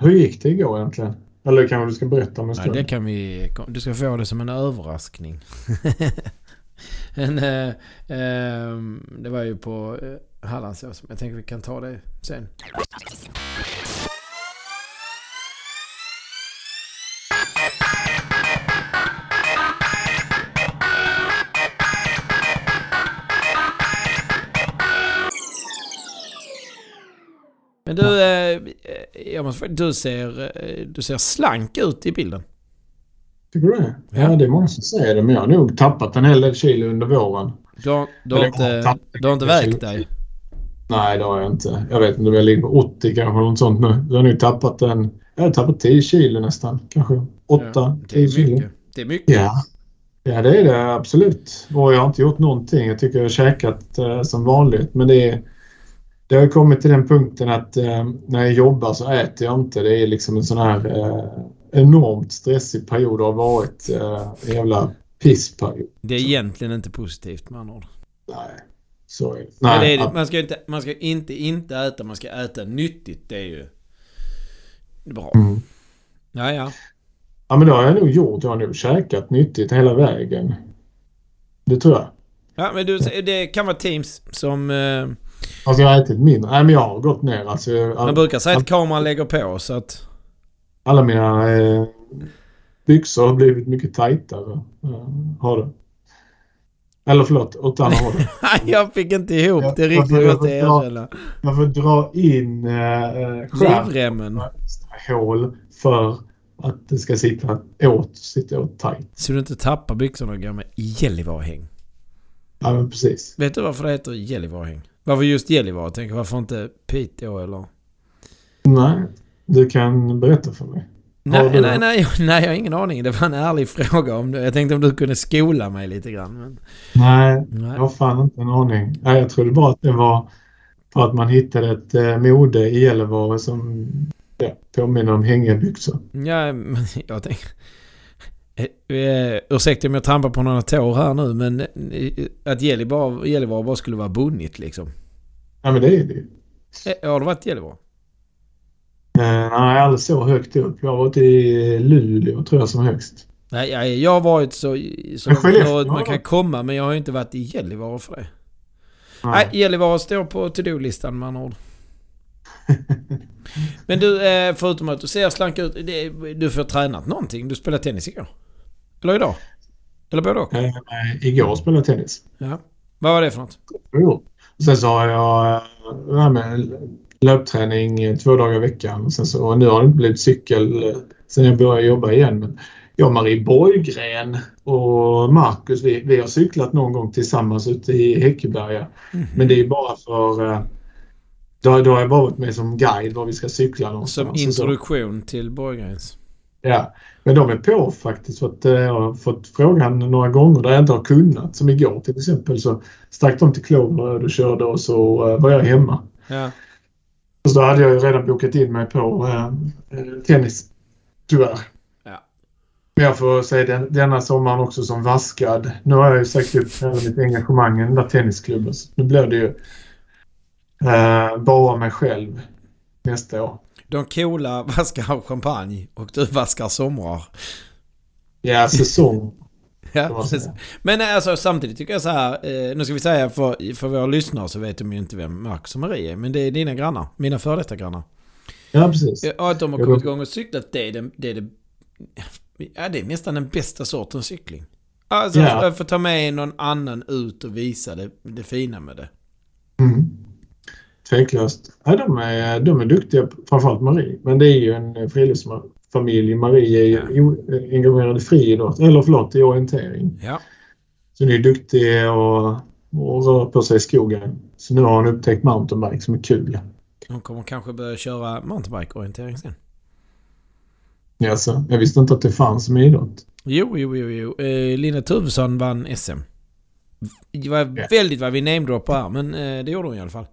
Hur gick det igår egentligen? Eller kanske du ska berätta om en Ja, stund? det kan vi... Du ska få det som en överraskning. en, eh, eh, det var ju på eh, Hallandsås. Jag tänker vi kan ta det sen. Men du, eh, jag måste, du, ser, eh, du ser slank ut i bilden. Tycker du det? Ja. Ja. det är många som säger det, men jag har nog tappat en hel del kilo under våren. Du har, du har, inte, du har inte vägt dig? Nej, det har jag inte. Jag vet inte om jag ligger på 80 kanske, eller något sånt nu. Jag har nog tappat en... Jag har tappat 10 kilo nästan. Kanske 8, Ja, det 10 är kilo. Det är mycket. Ja. ja, det är det absolut. Och jag har inte gjort någonting. Jag tycker jag har käkat eh, som vanligt. Men det, är, det har kommit till den punkten att eh, när jag jobbar så äter jag inte. Det är liksom en sån här eh, enormt stressig period. Det har varit eh, en jävla pissperiod. Det är egentligen inte positivt med andra ord. Nej, så är det. Men Nej, det är, Man ska inte, man ska inte, inte äta, man ska äta nyttigt. Det är ju bra. Mm. Ja, ja. Ja, men det har jag nog gjort. Jag har nog käkat nyttigt hela vägen. Det tror jag. ja men du, det kan vara teams som... Alltså jag har ätit mindre. Nej, men jag har gått ner. Alltså, man brukar säga att kameran lägger på så att... Alla mina eh, byxor har blivit mycket tajtare. Eh, har det. Eller förlåt, åt andra hållet. Jag fick inte ihop Ja, det riktigt, jag måste erkänna. Man får dra in eh, eh, skärp Livremmen. hål för att det ska sitta åt, sitta åt tajt. Så du inte tappar byxorna och går med Gällivarehäng. Ja, men precis. Vet du varför det heter Gällivarehäng? Varför just Gällivare? Tänk varför inte Piteå eller... Nej, du kan berätta för mig. Nej, nej, nej, nej, jag har ingen aning. Det var en ärlig fråga. Om du, jag tänkte om du kunde skola mig lite grann. Men, Nej, nej. jag har fan inte en aning. Nej, jag trodde bara att det var för att man hittade ett eh, mode i Gällivare som ja, påminner om hängebyxor. Ja, men jag tänker... Eh, eh, ursäkta om jag trampar på några tår här nu, men att Gällivare, Gällivare bara skulle vara bunnit liksom. Ja, men det är det. Eh, Har du varit i Gällivare? Eh, nej, aldrig så högt upp. Jag har varit i Luleå tror jag som högst. Nej, jag, jag har varit så, så norrut man kan komma, men jag har ju inte varit i Gällivare för det. Nej. Nej, Gällivare står på to-do-listan med andra ord. Men du, eh, förutom att du ser slank ut, du får tränat någonting. Du spelade tennis igår? Eller idag? Eller både och? Eh, igår spelade jag tennis. Ja. Vad var det för något? Jo. Sen så har jag här med löpträning två dagar i veckan. Och Sen så, och nu har det inte blivit cykel eh, sen jag började jobba igen. Men jag, Marie Borggren och Marcus, vi, vi har cyklat någon gång tillsammans ute i Häckeberga. Men det är bara för... eh, Då, då har jag bara varit med som guide var vi ska cykla någonstans. Som introduktion till Borggrens. Ja, men de är på faktiskt för att eh, jag har fått frågan några gånger där jag inte har kunnat. Som igår till exempel så stack de till Klågeröd och körde och så eh, var jag hemma. Ja. Och så då hade jag ju redan bokat in mig på eh, eh, tennis. Tyvärr. Ja. Men jag får säga den, denna sommaren också som vaskad. Nu har jag ju sagt upp hela mitt engagemang i den där tennisklubben. Så nu blir det ju eh, bara mig själv nästa år. De coola vaskar champagne och du vaskar somrar. Ja, säsong. Ja, precis. säga. Men eh, alltså, samtidigt tycker jag så här. Eh, nu ska vi säga för, för våra lyssnare så vet de ju inte vem Marcus och Marie är. Men det är dina grannar. Mina före detta grannar. Ja, precis. Ja, Och att de har kommit igång och cyklat, det är, det, det är, det, ja, det är nästan den bästa sortens cykling. Alltså Ja. att få ta med någon annan ut och visa det, det fina med det. Mm. Tveklöst. Ja, de, är, de är duktiga, framförallt Marie. Men det är ju en friluftsfamilj. Marie är ju o- engagerad i friidrott, eller förlåt, i orientering. Ja. Så hon är duktig och, och rör på sig i skogen. Så nu har hon upptäckt mountainbike som är kul. De kommer kanske börja köra mountainbike-orientering sen. Alltså, jag visste inte att det fanns som idrott. Jo, jo, jo, jo. Eh, Lina Tuvesson vann SM. Det var Ja. väldigt vad vi namedroppar här, men eh, det gjorde hon i alla fall.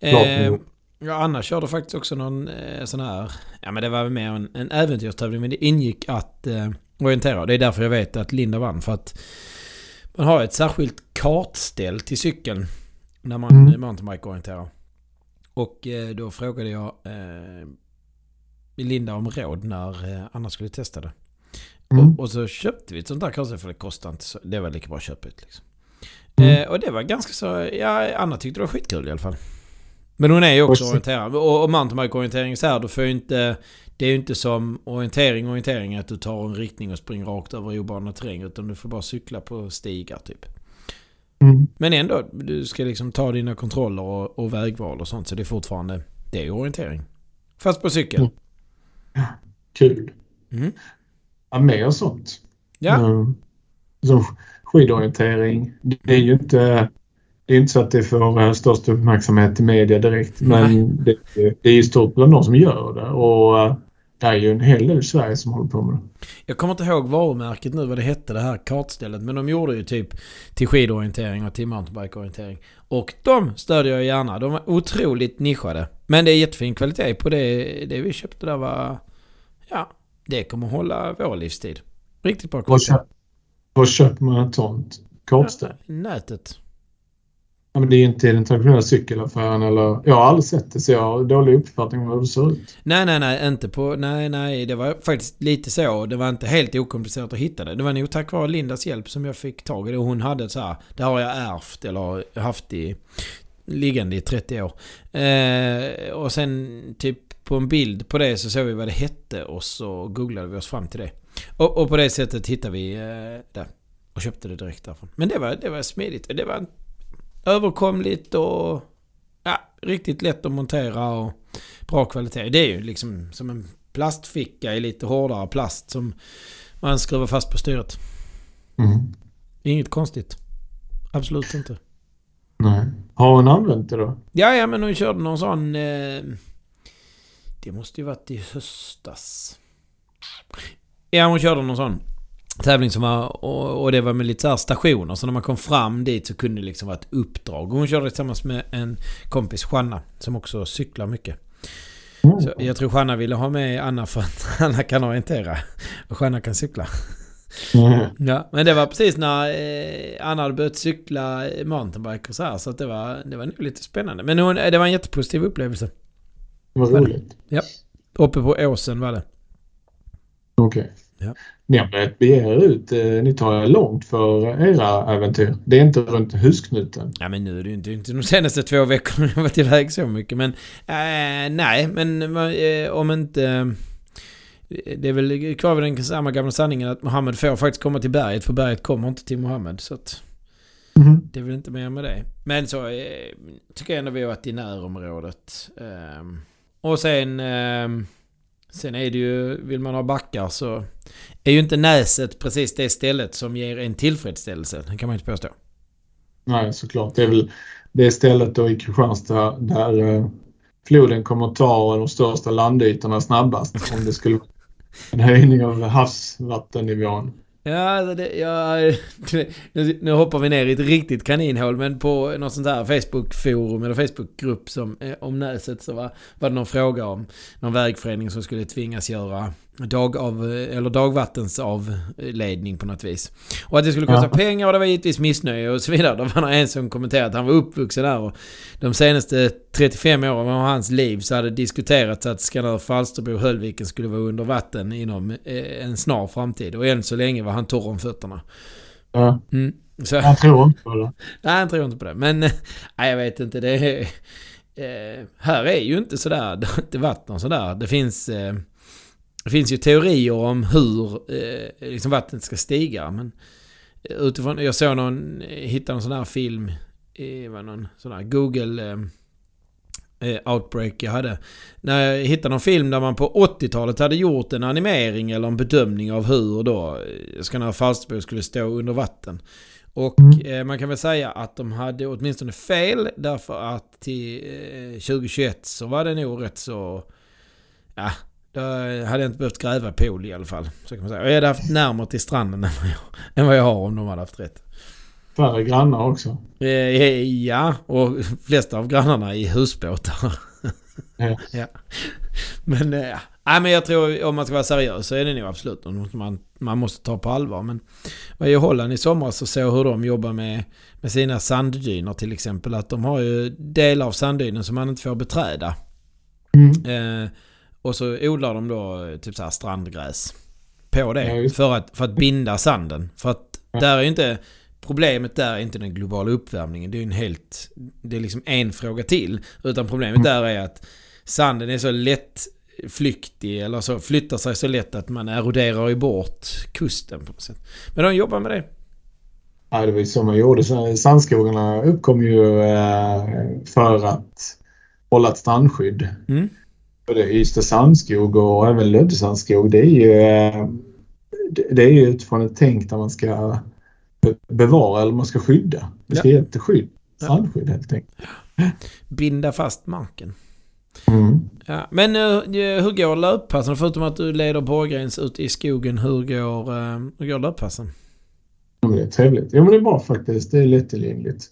Eh, ja, Anna körde faktiskt också någon eh, sån här... Ja, men det var mer en, en äventyrstävling, men det ingick att eh, orientera. Det är därför jag vet att Linda vann, för att man har ett särskilt kartställ till cykeln när man Mm. mountainbike-orienterar. Och eh, då frågade jag... Eh, Linda om råd när eh, Anna skulle testa det. Mm. Och, och så köpte vi ett sånt där kartställ för det kostade inte så. Det var lika bra att köpa ett liksom. Mm. Eh, och det var ganska så... Ja, Anna tyckte det var skitkul i alla fall. Men hon är ju också så- orienterad. Och, och mountainbike-orientering så här, då får inte... Det är ju inte som orientering orientering att du tar en riktning och springer rakt över obanad terräng. Utan du får bara cykla på stigar typ. Mm. Men ändå, du ska liksom ta dina kontroller och, och vägval och sånt. Så det är fortfarande... Det är orientering. Fast på cykel. Mm. Kul. Mm. Ja, mer sånt. Ja. Mm. Som skidorientering. Det är ju inte, det är inte så att det får eh, störst uppmärksamhet i media direkt. Men det, det är ju stort bland de som gör det. Och eh, det är ju en hel del i Sverige som håller på med det. Jag kommer inte ihåg varumärket nu vad det hette det här kartstället. Men de gjorde ju typ till skidorientering och till mountainbikeorientering. Och de stödjer jag gärna. De var otroligt nischade. Men det är jättefin kvalitet på det, det vi köpte där var... Ja, det kommer hålla vår livstid. Riktigt bra kvalitet. var köper man ett sånt kartställ? Nätet. Ja, men det är ju inte den traditionella cykelaffären eller... Jag har aldrig sett det så jag har dålig uppfattning om hur det ser ut. Nej, nej, nej. Inte på... Nej, nej. Det var faktiskt lite så. Det var inte helt okomplicerat att hitta det. Det var nog tack vare Lindas hjälp som jag fick tag i det. Hon hade så här... Det har jag ärvt eller haft i... Liggande i 30 år. Eh, och sen typ på en bild på det så såg vi vad det hette och så googlade vi oss fram till det. Och, och på det sättet hittade vi eh, det. Och köpte det direkt därifrån. Men det var, det var smidigt. Det var överkomligt och... Ja, riktigt lätt att montera och bra kvalitet. Det är ju liksom som en plastficka i lite hårdare plast som man skruvar fast på styret. Mm. Inget konstigt. Absolut inte. Nej. Har hon använt det då? Ja, ja, men hon körde någon sån... Eh, det måste ju varit i höstas. Ja, hon körde någon sån tävling som var... Och, det var med lite så här stationer. Så när man kom fram dit så kunde det liksom vara ett uppdrag. Och hon körde tillsammans med en kompis, Janna, som också cyklar mycket. Mm. Så jag tror Janna ville ha med Anna för att Anna kan orientera. Och Janna kan cykla. Mm. Ja, men det var precis när eh, Anna hade börjat cykla mountainbike och så här. Så att det var, det var nog lite spännande. Men hon, det var en jättepositiv upplevelse. Vad roligt. Uppe på åsen var det. Okej. Ja. Ni har börjat bege er ut. eh, Ni tar er långt för era äventyr. Det är inte runt husknuten. Ja men nu är det ju inte, inte de senaste två veckorna jag har varit iväg så mycket. Men eh, nej, men eh, om inte... Det är väl kvar vid den samma gamla sanningen att Mohammed får faktiskt komma till berget. För berget kommer inte till Mohammed. Så att Mhm. det är väl inte mer med det. Men så tycker jag ändå vi har varit i närområdet. Ehm, och sen sen är det ju, vill man ha backar så är ju inte Näset precis det stället som ger en tillfredsställelse. Det kan man inte påstå. Nej, såklart. Det är väl det stället då i Kristianstad där eh, floden kommer att ta de största landytorna snabbast om det skulle vara en höjning av havsvattennivån. Ja, alltså det, ja, nu, nu hoppar vi ner i ett riktigt kaninhål men på något sånt där Facebook-forum eller Facebook-grupp som, eh, om Näset så var, var det någon fråga om någon vägförening som skulle tvingas göra dagav, eller dagvattensavledning på något vis. Och att det skulle kosta Ja. pengar och det var givetvis missnöje och så vidare. Då var det en som kommenterade att han var uppvuxen där och de senaste 35 åren av hans liv så hade det diskuterats att Skanör, Falsterbo och Höllviken skulle vara under vatten inom eh, en snar framtid. Och än så länge var han torr om fötterna. Ja, Mm. Jag tror inte på det. nej, han tror inte på det. Men eh, nej, jag vet inte. Det är, eh, här är ju inte sådär, det någon sådär. Det finns, eh, det finns ju teorier om hur eh, liksom vattnet ska stiga. Men eh, utifrån, jag såg någon, eh, hittade någon sån här film, eh, det var någon sån här Google eh, outbreak jag hade. När jag hittade någon film där man på 80-talet hade gjort en animering eller en bedömning av hur då Skanör Falsterbo skulle stå under vatten. Och eh, man kan väl säga att de hade åtminstone fel därför att till eh, 2021 så var det nog rätt så... Ja, då hade jag inte behövt gräva pool i alla fall. Så kan man säga. Och jag hade haft närmare till stranden än vad jag, än vad jag har om de hade haft rätt. Färre grannar också. Eh, ja, och flesta av grannarna i husbåtar. Ja. ja. Men, eh, nej, men jag tror om man ska vara seriös så är det nog absolut något man, man måste ta på allvar. Men var i Holland i somras och såg hur de jobbar med, med sina sanddyner till exempel. Att de har ju delar av sanddynen som man inte får beträda. Mm. Eh, Och så odlar de då eh, typ så här strandgräs på det. Ja, för, att, för att binda sanden. För att Ja. där är ju inte... Problemet där är inte den globala uppvärmningen. Det är ju en helt... Det är liksom en fråga till. Utan problemet Mm. där är att sanden är så lätt flyktig eller så flyttar sig så lätt att man eroderar ju bort kusten på något sätt. Men de jobbar med det. Ja, det var ju så man gjorde. Sandskogarna uppkom ju eh, för att hålla ett strandskydd. Mm. Både Ystad sandskog och även Lödde sandskog. Det är ju, eh, det, är ju utifrån ett tänk där man ska be- bevara eller man ska skydda. Det ska Ja. ge ett skydd. Ja. Strandskydd helt enkelt. Binda fast marken. Mm. Ja, men eh, hur går löppassen? Förutom att du leder Borgrens ut i skogen, hur går, eh, hur går löppassen? Ja, men det är trevligt. Ja, men det är bra faktiskt. Det är lättillgängligt.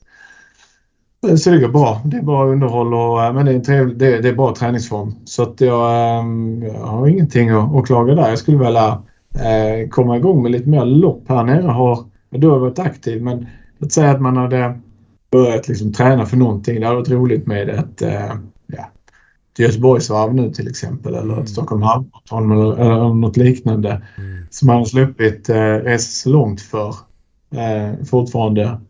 Så det går bra. Det är bra underhåll och eh, men det är, en trevlig, det, det är bra träningsform. Så att jag, ehm, jag har ingenting att, att klaga där. Jag skulle vilja eh, komma igång med lite mer lopp här nere. Har, du har varit aktiv men låt säga att man hade börjat liksom träna för någonting. Det hade varit roligt med ett, eh, ja, Göteborgsvarv nu till exempel eller Mm. ett Stockholm Halvmarathon eller, eller något liknande som man har sluppit eh, resa så långt för. Eh, fortfarande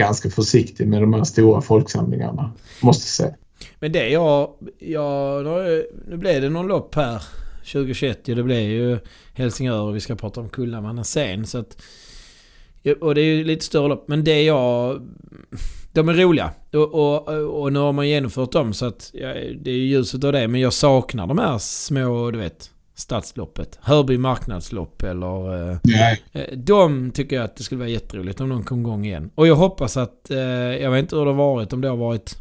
ganska försiktig med de här stora folksamlingarna. Måste säga. Men det jag... jag nu, blev det någon lopp här 2021 det blev ju Helsingör och vi ska prata om Kullamannen sen. Så att, och det är ju lite större lopp. Men det jag... De är roliga. Och, och, och nu har man genomfört dem så att ja, det är ju ljuset av det. Men jag saknar de här små, du vet, stadsloppet. Hörby marknadslopp eller... eh, Nej. Eh, De tycker jag att det skulle vara jätteroligt om de kom igång igen. Och jag hoppas att, eh, jag vet inte hur det har varit, om det har varit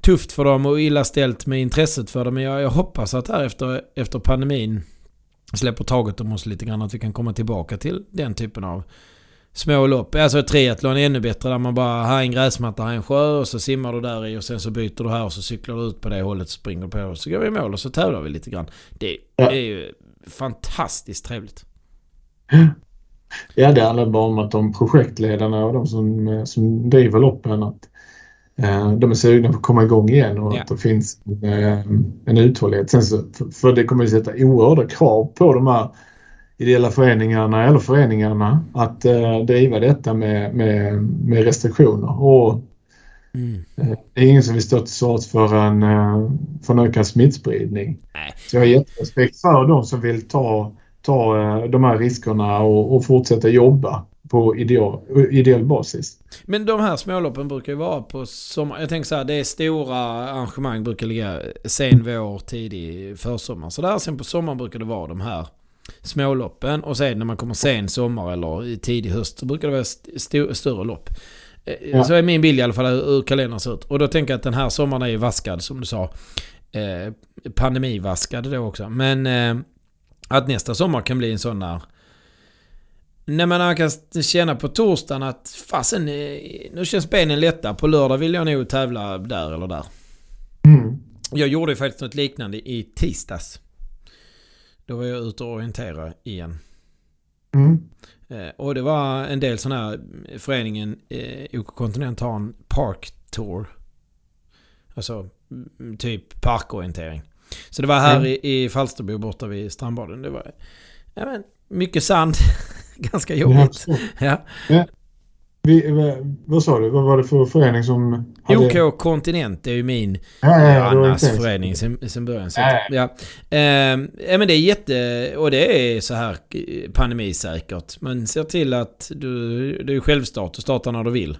tufft för dem och illa ställt med intresset för det. Men jag, jag hoppas att här efter, efter pandemin släpper taget om oss lite grann. Att vi kan komma tillbaka till den typen av små lopp. Alltså triathlon är ännu bättre där man bara, här är en gräsmatta, här är en sjö och så simmar du där i och sen så byter du här och så cyklar du ut på det hållet, springer på och så går vi i mål och så tävlar vi lite grann. Det Ja. är ju fantastiskt trevligt. Ja, det handlar bara om att de projektledarna och de som, som driver loppen att eh, de är sugna på att komma igång igen och Ja. att det finns eh, en uthållighet. Sen så, för, för det kommer ju sätta oerhörda krav på de här ideella föreningarna eller föreningarna att eh, driva detta med, med, med restriktioner. Och Mm. Eh, Det är ingen som vill stå till svars för en, eh, för en ökad smittspridning. Nej. Så jag har jätterespekt för de som vill ta, ta eh, de här riskerna och, och fortsätta jobba på ideal, ideell basis. Men de här småloppen brukar ju vara på sommar. Jag tänker så här, det är stora arrangemang brukar ligga sen vår, tidig försommar. Så där sen på sommaren brukar det vara de här småloppen. Och sen när man kommer sen sommar eller i tidig höst så brukar det vara st- större lopp. Eh, Ja. Så är min bild i alla fall hur kalendern ser ut. Och då tänker jag att den här sommaren är ju vaskad som du sa. Eh, pandemivaskad då också. Men eh, att nästa sommar kan bli en sån där när man kan känna på torsdagen att fasen, eh, nu känns benen lätta. På lördag vill jag nog tävla där eller där. Mm. Jag gjorde ju faktiskt något liknande i tisdags. Då var jag ute och orienterade igen. Mm. Eh, Och det var en del sådana här, föreningen eh, OK Continent har en Park Tour. Alltså mm, typ parkorientering. Så det var här Mm. i, i Falsterbo borta vid strandbaden. Det var ja, men, mycket sand. Ganska Ja, jobbigt. så. Ja. Vi, vad, vad sa du? Vad var det för förening som... hade- OK Kontinent är ju min Ja, ja, ja, Annas förening sen, sen början. Så Ja, ja men det är jätte... Och det är så här eh, pandemisäkert. Man ser till att du... Det är självstart. Du startar när du vill.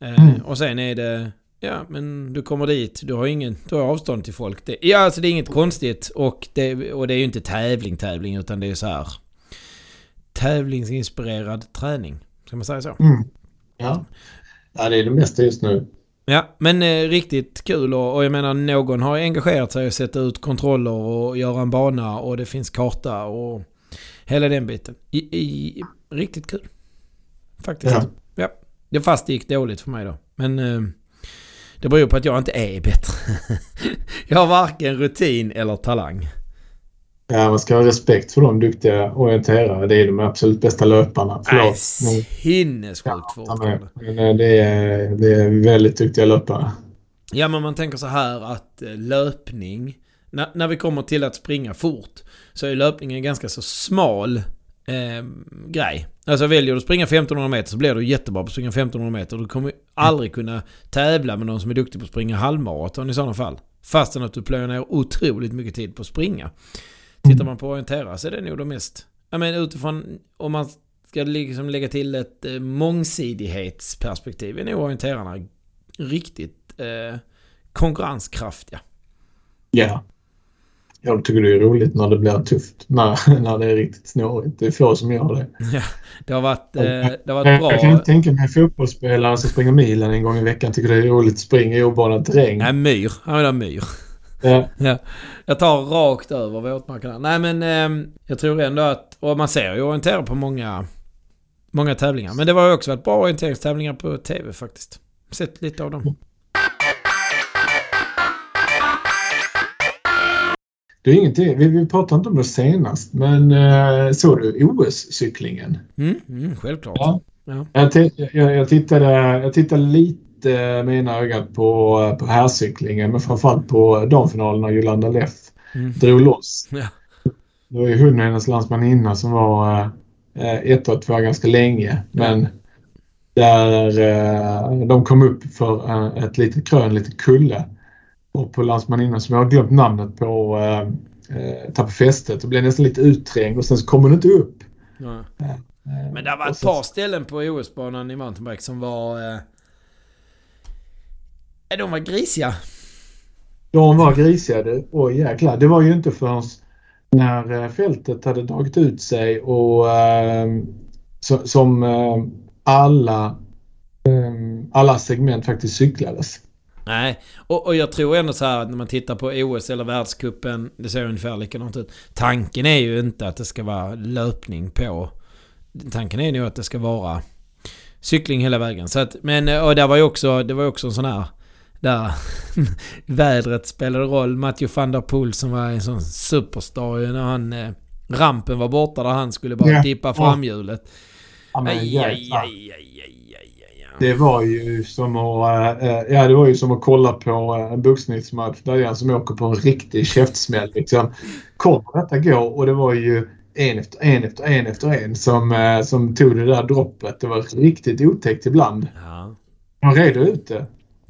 Ehm, Mm. Och sen är det... Ja men du kommer dit. Du har ingen... Du har avstånd till folk. Det, ja alltså det är inget konstigt. Och det, och det är ju inte tävling tävling utan det är så här... Tävlingsinspirerad träning. Ska man säga så? Mm. Ja. ja, det är det mesta just nu. Ja, men eh, riktigt kul och, och jag menar någon har engagerat sig och sätta ut kontroller och göra en bana och det finns karta och hela den biten. I, i, riktigt kul. Faktiskt. Ja. Ja. Det fast det gick dåligt för mig då. Men eh, det beror på att jag inte är bättre. jag har varken rutin eller talang. Ja, man ska ha respekt för de duktiga orienterare. Det är de absolut bästa löparna. Nej, Förlåt. Sinnessjukt. Ja, men, men det, är, det är väldigt duktiga löpare. Ja men man tänker så här att eh, löpning när, när vi kommer till att springa fort så är löpningen en ganska så smal eh, grej. Alltså väljer du att springa 1500 meter så blir du jättebra på att springa 1500 meter. Du kommer aldrig kunna tävla med någon som är duktig på att springa halvmaraton i sådana fall. Fastän att du plöjer ner otroligt mycket tid på att springa. Tittar man på orientera så är det nog det mest... Jag menar utifrån om man ska liksom lägga till ett eh, mångsidighetsperspektiv är nog orienterarna riktigt eh, konkurrenskraftiga. Ja. Jag tycker det är roligt när det blir tufft. När, när det är riktigt snårigt. Det är få som gör det. Ja, det har varit, eh, det har varit bra. Jag kan inte tänka mig fotbollsspelare som springer milen en gång i veckan tycker det är roligt att springa i obanad terräng. Nej, myr. Han vill ha myr. Ja. Ja. Jag tar rakt över våtmarkerna. Nej men eh, jag tror ändå att... Och man ser ju orientera på många, många tävlingar. Men det var ju också varit bra orienteringstävlingar på TV faktiskt. Sett lite av dem. Det är ingenting. Vi, vi pratade inte om det senast, men eh, såg du OS-cyklingen? Mm, mm, självklart. Ja. Ja. Jag, jag, jag, tittade, jag tittade lite med ena ögat på, på herrcyklingen, men framförallt på damfinalen när Jolanda Leff Mm. drog loss. Ja. Det var ju hon och hennes landsmaninna som var eh, ett och två ganska länge. Men där eh, de kom upp för eh, ett litet krön, lite kulle. Och på landsmaninnan som jag har glömt namnet på eh, eh, tappade fästet och blev nästan lite utträngd och sen så kom hon inte upp. Ja. Eh, Men det var ett par ställen på OS-banan i mountainbike som var... De var grisiga. De var grisiga. Oj jäklar. Det var ju inte förrän när eh, fältet hade dragit ut sig och eh, så, som eh, alla, eh, alla segment faktiskt cyklades. Nej, och, och jag tror ändå så här att när man tittar på OS eller världskuppen det ser ungefär likadant ut. Tanken är ju inte att det ska vara löpning på. Tanken är nog att det ska vara cykling hela vägen. Så att, men, och där var ju också, det var ju också en sån här där vädret spelade roll. Matthew van der Poel som var en sån superstar när han... Eh, rampen var borta där han skulle bara Ja. dippa framhjulet. Ja, men Aj, aj, aj. Det var ju som att, eh, ja, det var ju som att kolla på eh, en boxningsmatch där är som åker på en riktig käftsmäll. Liksom. Kommer detta gå? Och det var ju en efter en efter en efter en som, eh, som tog det där droppet. Det var riktigt otäckt ibland. Ja. Man reder ut det.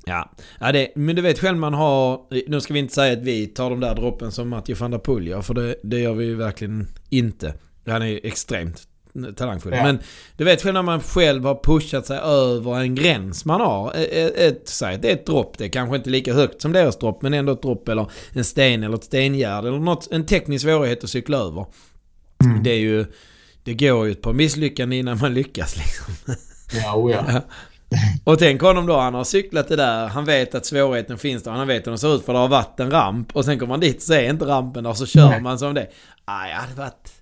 Ja, ja det, men du vet själv man har... Nu ska vi inte säga att vi tar de där droppen som Mattias van der Poel gör, för det, det gör vi ju verkligen inte. Han är ju extremt talangfull. Ja. Men du vet själv när man själv har pushat sig över en gräns man har. Ett, ett, säg att det är ett dropp, det är kanske inte lika högt som deras dropp, men ändå ett dropp eller en sten eller ett stengärd eller något, en teknisk svårighet att cykla över. Mm. Det är ju... Det går ju ett par misslyckanden innan man lyckas liksom. Ja, oh ja. Och tänk honom då, han har cyklat det där, han vet att svårigheten finns där, han vet hur den ser ut för det har varit en ramp och sen kommer man dit och så är inte rampen där och så kör Nej. man som det. Ah, jag hade varit...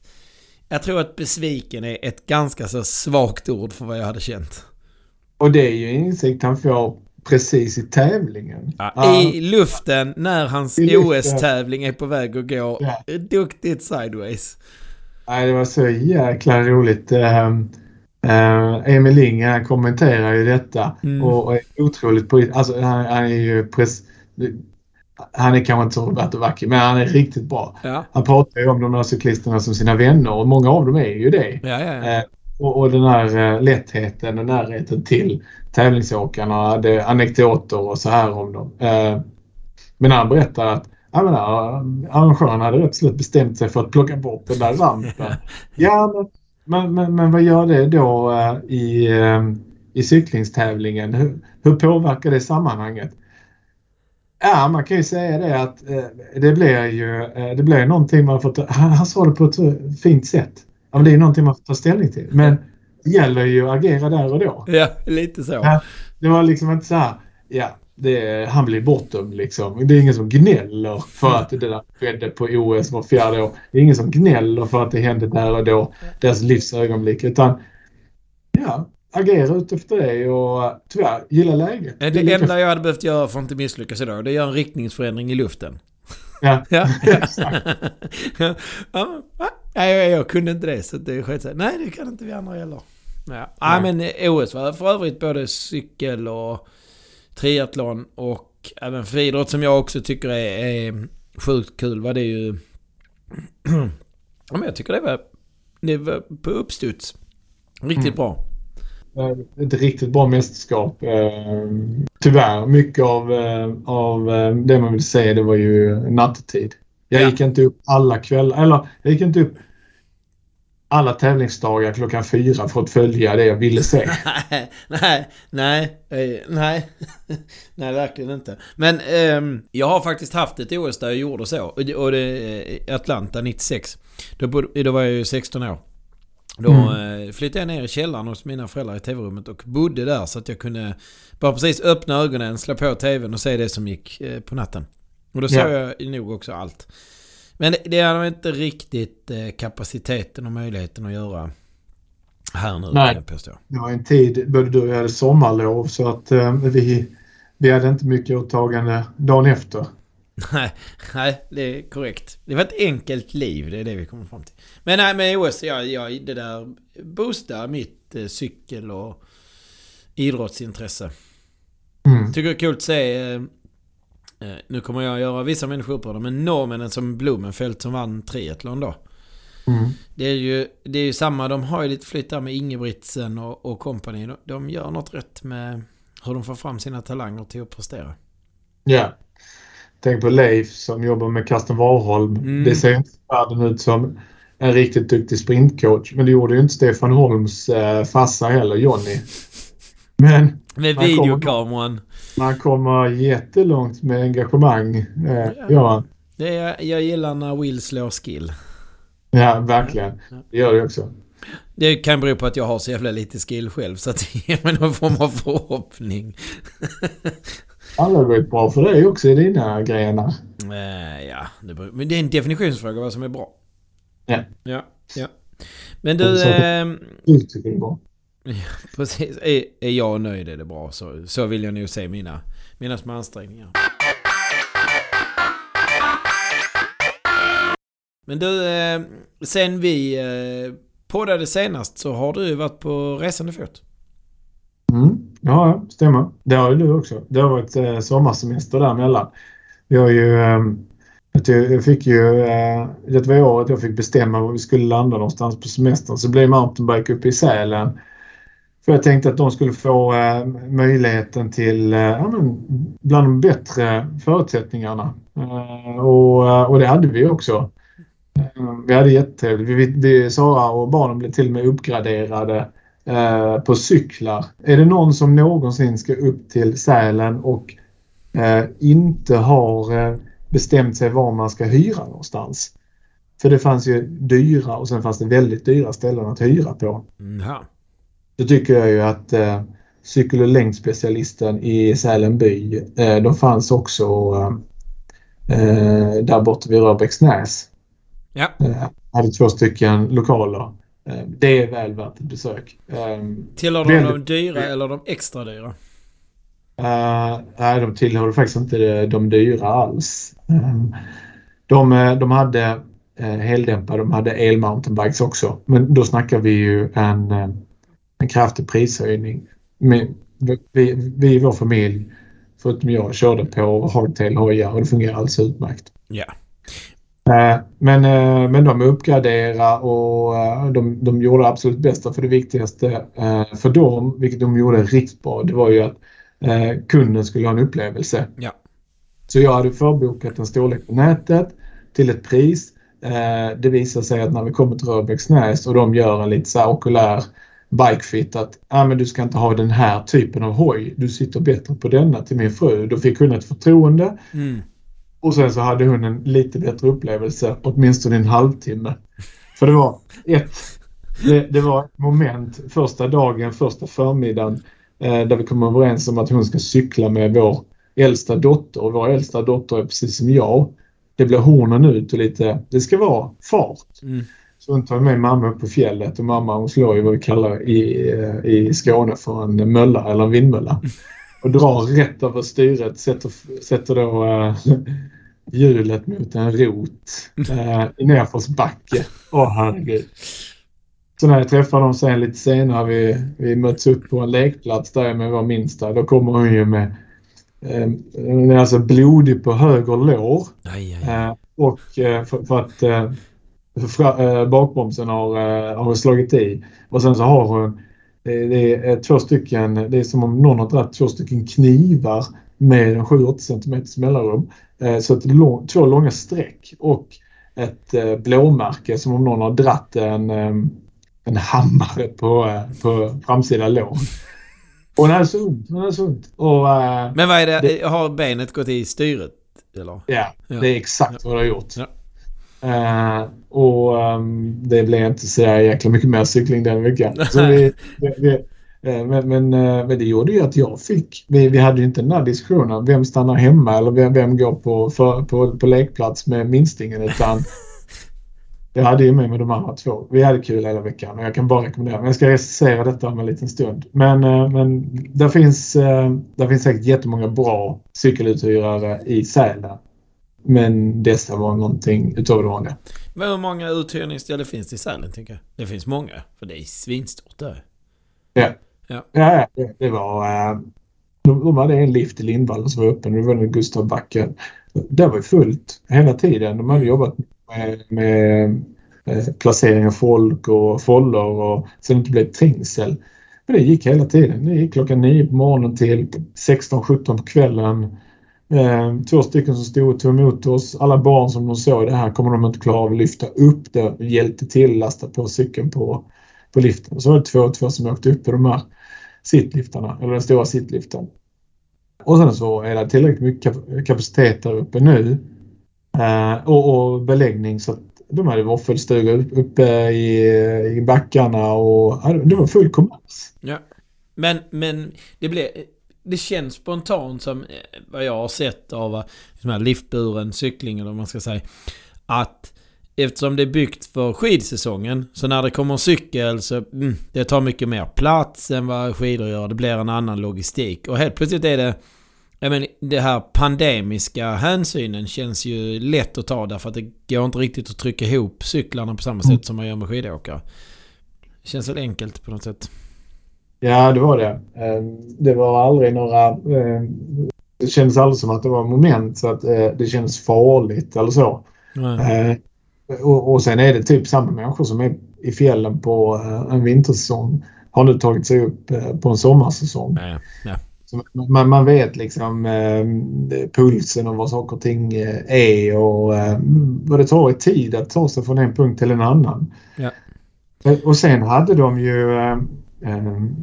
Jag tror att besviken är ett ganska så svagt ord för vad jag hade känt. Och det är ju en insikt han får precis i tävlingen. Ja, I luften när hans. OS-tävling är på väg att gå Ja. duktigt sideways. Nej, det var så jäkla roligt. Eh, eh, Emil Ling han kommenterar ju detta Mm. och, och är otroligt på... Alltså, han, han är ju... Pres, han är kanske inte så Roberto Vacchi, men han är riktigt bra. Ja, Han pratar ju om de här cyklisterna som sina vänner och många av dem är ju det. ja, ja. Eh, och, och den här eh, lättheten och närheten till tävlingsåkarna. Det är anekdoter och så här om dem. Men han berättar att jag menar, arrangören hade rätt slut bestämt sig för att plocka bort den där rampen. ja, men, men, men, men vad gör det då eh, i, eh, i cyklingstävlingen? Hur, hur påverkar det sammanhanget? Ja, man kan ju säga det att eh, det blir ju det blir någonting man får ta, han, sa det på ett fint sätt. Ja, men det är någonting man får ta ställning till. Men det gäller ju att agera där och då. Ja, lite så. Ja. Det var liksom inte så här, ja, det, han blir bortdömd liksom. Det är ingen som gnäller för att det där skedde på OS var fjärde år. Det är ingen som gnäller för att det hände där och då, deras livsögonblick. Utan, ja, agera utefter det och tyvärr, gilla läget. Det, lika- enda jag hade behövt göra för att inte misslyckas idag, det är att göra en riktningsförändring i luften. Ja, Ja. exakt. ja, jag, jag kunde inte det så det sket sig. Nej, det kan inte vi andra heller. Ja. Nej, men OS var för övrigt både cykel och triathlon och även friidrott som jag också tycker är, är sjukt kul var det ju... ja, men jag tycker det var, det var på uppstuds. Riktigt Mm. bra. Ett riktigt bra mästerskap. Eh, Tyvärr, mycket av, eh, av eh, det man vill se det var ju nattetid. Jag Ja. gick inte upp alla kvällar, eller jag gick inte upp alla tävlingsdagar klockan fyra för att följa det jag ville se. nej, nej, nej, eh, nej. nej, verkligen inte. Men ehm, jag har faktiskt haft ett OS där jag gjorde så. Och det, och det eh, Atlanta 96. Då, bodde, då var jag ju 16 år. Då Mm. eh, flyttade jag ner i källaren hos mina föräldrar i tv-rummet och bodde där så att jag kunde bara precis öppna ögonen, slå på tvn och se det som gick eh, på natten. Och då såg Ja. jag nog också allt. Men det, det hade inte riktigt eh, kapaciteten och möjligheten att göra här nu Nej. kan jag påstå. Det var en tid, både du och jag hade sommarlov så att eh, vi, vi hade inte mycket åtagande dagen efter. Nej, nej, det är korrekt. Det var ett enkelt liv, det är det vi kommer fram till. Men nej, med OS, ja, ja, det där boostar mitt eh, cykel och idrottsintresse. Mm. Tycker det är kul att se... Eh, nu kommer jag göra vissa människor upprörda, men norrmännen som Blumenfeldt som vann triathlon då. Mm. Det är ju, det är ju samma, de har ju lite flytt där med Ingebrigtsen och, och company. De, de gör något rätt med hur de får fram sina talanger till att prestera. Ja. Tänk på Leif som jobbar med Karsten Warholm. Mm. Det ser inte världen ut som en riktigt duktig sprintcoach. Men det gjorde ju inte Stefan Holms eh, farsa heller, Jonny. Men Med videokameran. Man kommer jättelångt med engagemang. Eh, Ja. Det är, jag gillar när Will slår skill. Ja, verkligen. Det gör det också. Det kan bero på att jag har så jävla lite skill själv så att det ger mig någon form av förhoppning. Alla har gått bra för dig också i dina grenar. Eh, ja, det beror, men det är en definitionsfråga vad som är bra. Ja. Ja, ja. Men du, Så- eh, Du tycker det är bra precis. Är, är jag nöjd är det bra. Så, så vill jag nog se mina, mina små ansträngningar. Men du, eh, sen vi eh, poddade senast så har du varit på resande fot. Mm. Ja, ja, stämmer. Det har ju du också. Det har varit eh, sommarsemester däremellan. Vi har ju... Eh, jag jag fick ju... Eh, det var året jag fick bestämma var vi skulle landa någonstans på semestern. Så blev mountainbike uppe i Sälen. För jag tänkte att de skulle få eh, möjligheten till eh, ja, men, bland de bättre förutsättningarna. Eh, och, eh, och det hade vi också. Eh, vi hade jättetrevligt. Vi, vi, Sara och barnen blev till och med uppgraderade eh, på cyklar. Är det någon som någonsin ska upp till Sälen och eh, inte har eh, bestämt sig var man ska hyra någonstans? För det fanns ju dyra och sen fanns det väldigt dyra ställen att hyra på. Mm, Jaha. Då tycker jag ju att eh, cykel och längdspecialisten i Sälen by, eh, de fanns också eh, där borta vid Rörbäcksnäs. Ja. Eh, hade två stycken lokaler. Eh, det är väl värt ett besök. Eh, Tillhör de de dyra eller de extra dyra? Eh, nej, de tillhörde faktiskt inte de, dyra alls. Eh, de, eh, de hade uh, heldämpare, de hade el-mountainbikes också. Men då snackar vi ju en, eh, en kraftig prishöjning. Men vi, vi i vår familj, förutom jag, körde på hardtail-hojar och det fungerar alldeles utmärkt. Ja. Eh, Men, eh, men de uppgraderade och eh, de, de gjorde det absolut bästa för det viktigaste för dem, vilket de gjorde riktigt bra, det var ju att kunden skulle ha en upplevelse. Ja. Så jag hade förbokat en storlek på nätet till ett pris. Det visade sig att när vi kommer till Rörbäcksnäs och de gör en lite så här okulär bikefit att ah, men du ska inte ha den här typen av hoj. Du sitter bättre på denna till min fru. Då fick hon ett förtroende Mm. och sen så hade hon en lite bättre upplevelse, åtminstone en halvtimme. För det var ett, det, det var ett moment första dagen, första förmiddagen eh, där vi kom överens om att hon ska cykla med vår äldsta dotter. Och vår äldsta dotter är precis som jag. Det blir hornen ut och lite, det ska vara fart. Mm. Så hon tar med mamma upp på fjället och mamma hon slår ju vad vi kallar i, eh, i Skåne för en mölla eller en vindmölla. Och drar rätt över styret, sätter, sätter då äh, hjulet mot en rot äh, i nedförsbacke. Åh herregud. Så när jag träffar dem sen lite senare, vi, vi möts upp på en lekplats där med vår minsta, då kommer hon ju med den är alltså blodig på höger lår. Aj, aj. Eh, och för, för att bakbromsen har, eh, har slagit i. Och sen så har hon det, är två stycken, det är som om någon har dragit två stycken knivar med en 7-8 cm mellanrum. Eh, så ett lång, två långa streck och ett eh, blåmärke som om någon har dratt en, eh, en hammare på, eh, på framsida lår. Och den är så ont. Den är så ont. Och, eh, Men vad är det? det? Har benet gått i styret? Eller? Ja, Ja. det är exakt vad det har gjort. Ja. Eh, och ehm, det blev inte så jäkla mycket mer cykling den veckan. Vi, vi, vi, eh, men, men, eh, men det gjorde ju att jag fick... Vi, vi hade ju inte den där diskussionen. Vem stannar hemma eller vem, vem går på, för, på, på lekplats med minstingen? Utan jag hade ju med mig de andra två. Vi hade kul hela veckan och jag kan bara rekommendera. Men jag ska recensera detta om en liten stund. Men, eh, men där, finns, där finns säkert jättemånga bra cykeluthyrare i Sälen. Men dessa var någonting utöver det vanliga. Men hur många uthyrningsställen finns det i Sälen, tänker jag? Det finns många. För det är svinstort där. Ja, ja det, det var... eh, De, de hade en lift i Lindvallen som var öppen. Det var den Gustav Backen. Det var fullt hela tiden. De hade jobbat med, med eh, placering av folk och foller och så det inte blev trängsel. Men det gick hela tiden. Det gick klockan 9 på morgonen till 16-17 på kvällen. Eh, två stycken som stod och tog emot oss. Alla barn som de såg det här kommer de inte klara av att lyfta upp det. Hjälpte till att lasta på cykeln på, på liften. Så var det två och två som åkte upp i de här sittliftarna, eller den stora sittliften. Och sen så är det tillräckligt mycket kapacitet där uppe nu eh, och, och beläggning så att de hade våffelstugor uppe i, i backarna och det var full kommers. Ja. Men, men det blev, det känns spontant som eh, vad jag har sett av eh, sån här liftburen cykling eller vad man ska säga. Att eftersom det är byggt för skidsäsongen så när det kommer en cykel så mm, det tar mycket mer plats än vad skidor gör. Det blir en annan logistik. Och helt plötsligt är det... Jag menar, det här pandemiska hänsynen känns ju lätt att ta därför att det går inte riktigt att trycka ihop cyklarna på samma sätt som man gör med skidåkare. Det känns väl enkelt på något sätt. Ja, det var det. Eh, Det var aldrig några... eh, Det kändes aldrig som att det var moment så att eh, det kändes farligt eller så. Nej. Eh, Och, och sen är det typ samma människor som är i fjällen på eh, en vintersäsong har nu tagit sig upp eh, på en sommarsäsong. Ja. Så man, man vet liksom eh, pulsen och vad saker och ting är och eh, vad det tar i tid att ta sig från en punkt till en annan. Ja. Och sen hade de ju Ehm,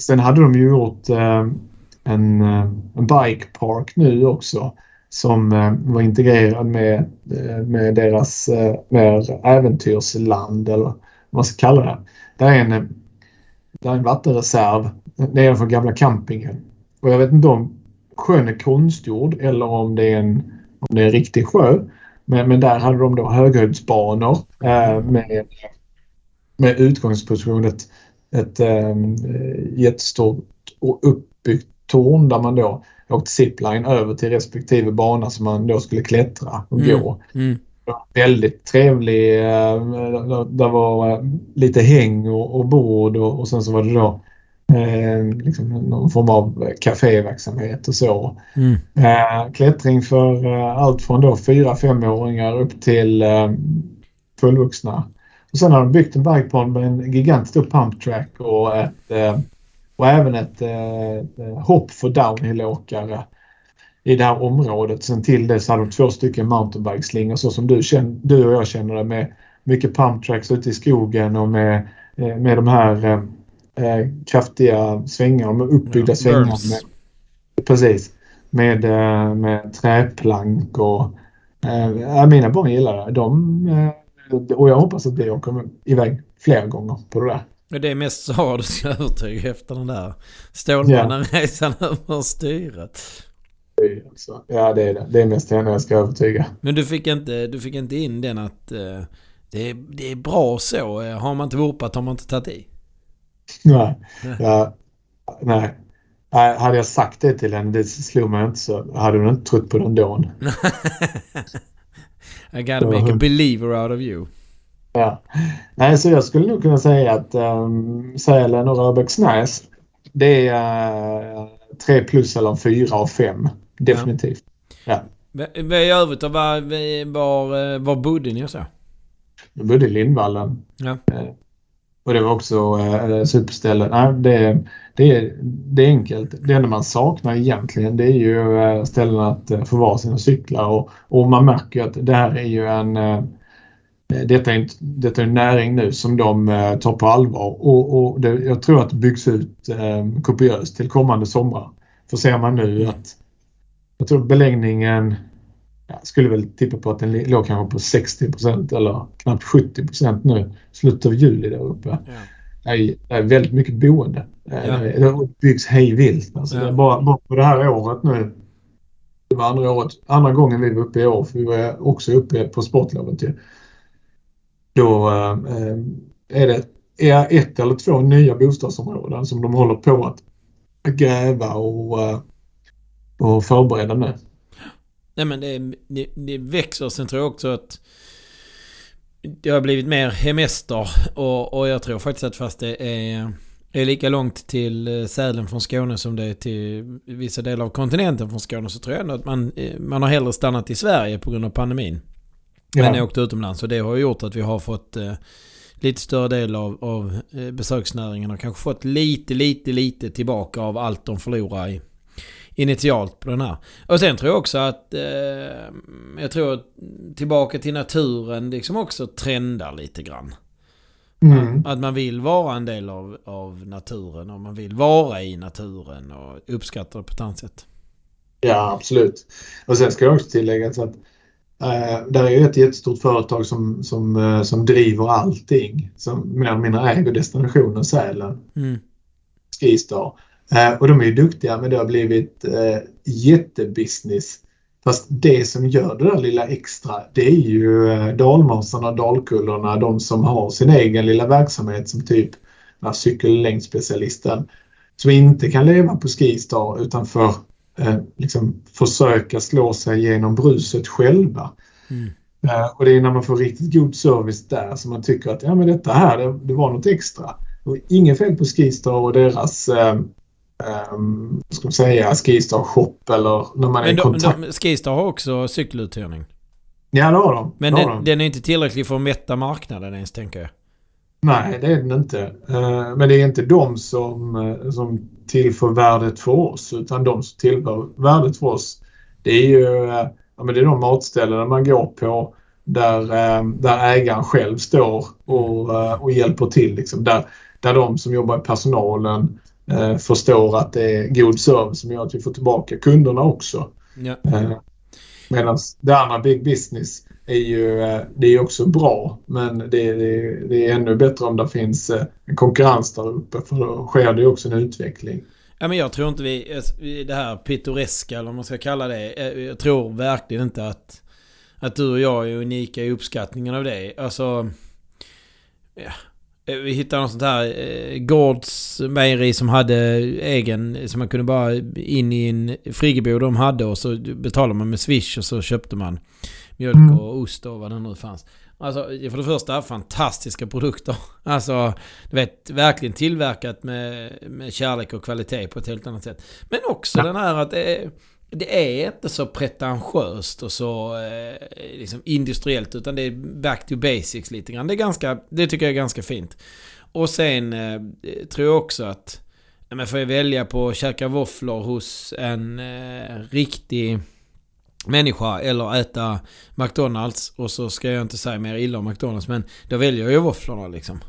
sen hade de ju gjort ehm, eh, en, en bike park nu också som eh, var integrerad med, eh, med deras eh, mer äventyrsland eller vad man ska kalla det. Det är en, eh, där är en vattenreserv eh, nedanför gamla campingen. Och jag vet inte om sjön är konstgjord eller om det är en, om det är en riktig sjö. Men, men där hade de då höghöjdsbanor eh, med, med utgångsposition ett eh, jättestort uppbyggt torn där man då åkte zipline över till respektive bana som man då skulle klättra och Mm. gå. Mm. Väldigt trevlig. eh, Där var eh, lite häng och, och bord och, och sen så var det då eh, liksom någon form av kaféverksamhet och så. Mm. Eh, klättring för eh, allt från då 4-5-åringar upp till eh, fullvuxna. Och sen har de byggt en bikepark med en gigantisk stor pump track och, ett, eh, och även ett eh, hopp för downhillåkare i det här området. Sen till det så hade de två stycken mountainbikeslingor så som du, känner, du och jag känner det med mycket pump tracks ute i skogen och med, eh, med de här eh, eh, kraftiga svängarna, med uppbyggda Ja, svängar. berms. Med, precis. Med, eh, med träplank och eh, ja, mina barn gillar det. De, eh, och jag hoppas att vi åker iväg flera gånger på det där. Men det är mest Sara du ska övertyga efter den där Stålmannen-resan över styret. Så, ja, det är det. Det är mest henne jag ska övertyga. Men du fick inte, du fick inte in den att eh, det, är, det är bra så. Eh, Har man inte vurpat har man inte tagit i. Nej. Ja, nej. Hade jag sagt det till henne, det slog mig inte så hade hon inte trott på det ändå. I gotta make a believer out of you. Ja. Nej, så jag skulle nog kunna säga att um, Sälen och Röbäcksnäs det är, uh, tre plus eller fyra av fem. Definitivt. Ja. Men I övrigt var, var, var bodde ni och så? Jag bodde i Lindvallen. Ja. Eh, och det var också eh, superställe. Nej, det, det, är, det är enkelt. Det enda man saknar egentligen det är ju eh, ställen att eh, förvara sina cyklar och, och man märker att det här är ju en eh, detta är, detta är en näring nu som de tar på allvar och, och det, jag tror att det byggs ut eh, kopiöst till kommande somrar. För ser man nu att jag tror beläggningen jag skulle väl tippa på att den låg kanske på 60% eller knappt 70% nu slutet av juli där uppe. Ja. Det, är, väldigt mycket boende. Ja. Det byggs hej vilt. Alltså ja. bara, bara på det här året nu. Det var andra, året, andra gången vi var uppe i år, för vi var också uppe på sportlovet. Då eh, är det är ett eller två nya bostadsområden som de håller på att gräva och, eh, och förbereda nu. Nej men det, det, det växer. Sen tror jag också att det har blivit mer hemester. Och, och jag tror faktiskt att fast det är, är lika långt till eh, Sälen från Skåne som det är till vissa delar av kontinenten från Skåne så tror jag ändå att man, eh, man har hellre stannat i Sverige på grund av pandemin. Ja. Men åkt utomlands. Och det har gjort att vi har fått eh, lite större del av, av eh, besöksnäringen och kanske fått lite, lite, lite tillbaka av allt de förlorar i, initialt på den här. Och sen tror jag också att eh, jag tror att tillbaka till naturen liksom också trendar lite grann. Mm. Att, att, man vill vara en del av, av naturen och man vill vara i naturen och uppskatta det på ett annat sätt. Ja, absolut. Och sen ska jag också tillägga att Uh, där är ett jättestort företag som, som, uh, som driver allting. Som mer eller mindre äger destinationen Sälen. Mm. Skistar. Uh, och de är ju duktiga men det har blivit uh, jättebusiness. Fast det som gör det där lilla extra det är ju uh, dalmasarna, dalkullorna, de som har sin egen lilla verksamhet som typ cykellängdspecialisten. Som inte kan leva på Skistar utan för eh, liksom försöka slå sig genom bruset själva. Mm. Eh, och det är när man får riktigt god service där som man tycker att ja, men detta här, det, det var något extra. Och inget fel på Skistar och deras eh, Um, ska man säga, Skistar shop eller när man men är i kontakt. De, Skistar har också cykeluthyrning. Ja, det har de. Men det den, de. den, är inte tillräcklig för att mätta marknaden ens, tänker jag. Nej, det är den inte. Uh, men det är inte de som, uh, som tillför värdet för oss utan de som tillför värdet för oss det är ju ja, men det är de matställen man går på där, där ägaren själv står och, och hjälper till. Liksom. Där, där de som jobbar i personalen eh, förstår att det är god service som gör att vi får tillbaka kunderna också. Ja. Eh, Medan det andra big business är ju eh, det är också bra men det, det, det är ännu bättre om det finns eh, en konkurrens där uppe för då sker det också en utveckling. Ja, men jag tror inte vi, det här pittoreska eller vad man ska kalla det. Eh, jag tror verkligen inte att, att du och jag är unika i uppskattningen av det. Alltså... Ja, vi hittade något sånt här eh, gårdsmejeri som hade egen, som man kunde bara in i en friggebod de hade och så betalade man med swish och så köpte man mjölk mm. och ost och vad det nu fanns. Alltså för det första fantastiska produkter. Alltså du vet verkligen tillverkat med, med kärlek och kvalitet på ett helt annat sätt. Men också ja. den här att det är, det är inte så pretentiöst och så eh, liksom industriellt utan det är back to basics lite grann. Det, är ganska, det tycker jag är ganska fint. Och sen eh, tror jag också att men får jag välja på att käka våfflor hos en eh, riktig människa eller äta McDonalds och så ska jag inte säga mer illa om McDonalds men då väljer jag ju våfflorna liksom.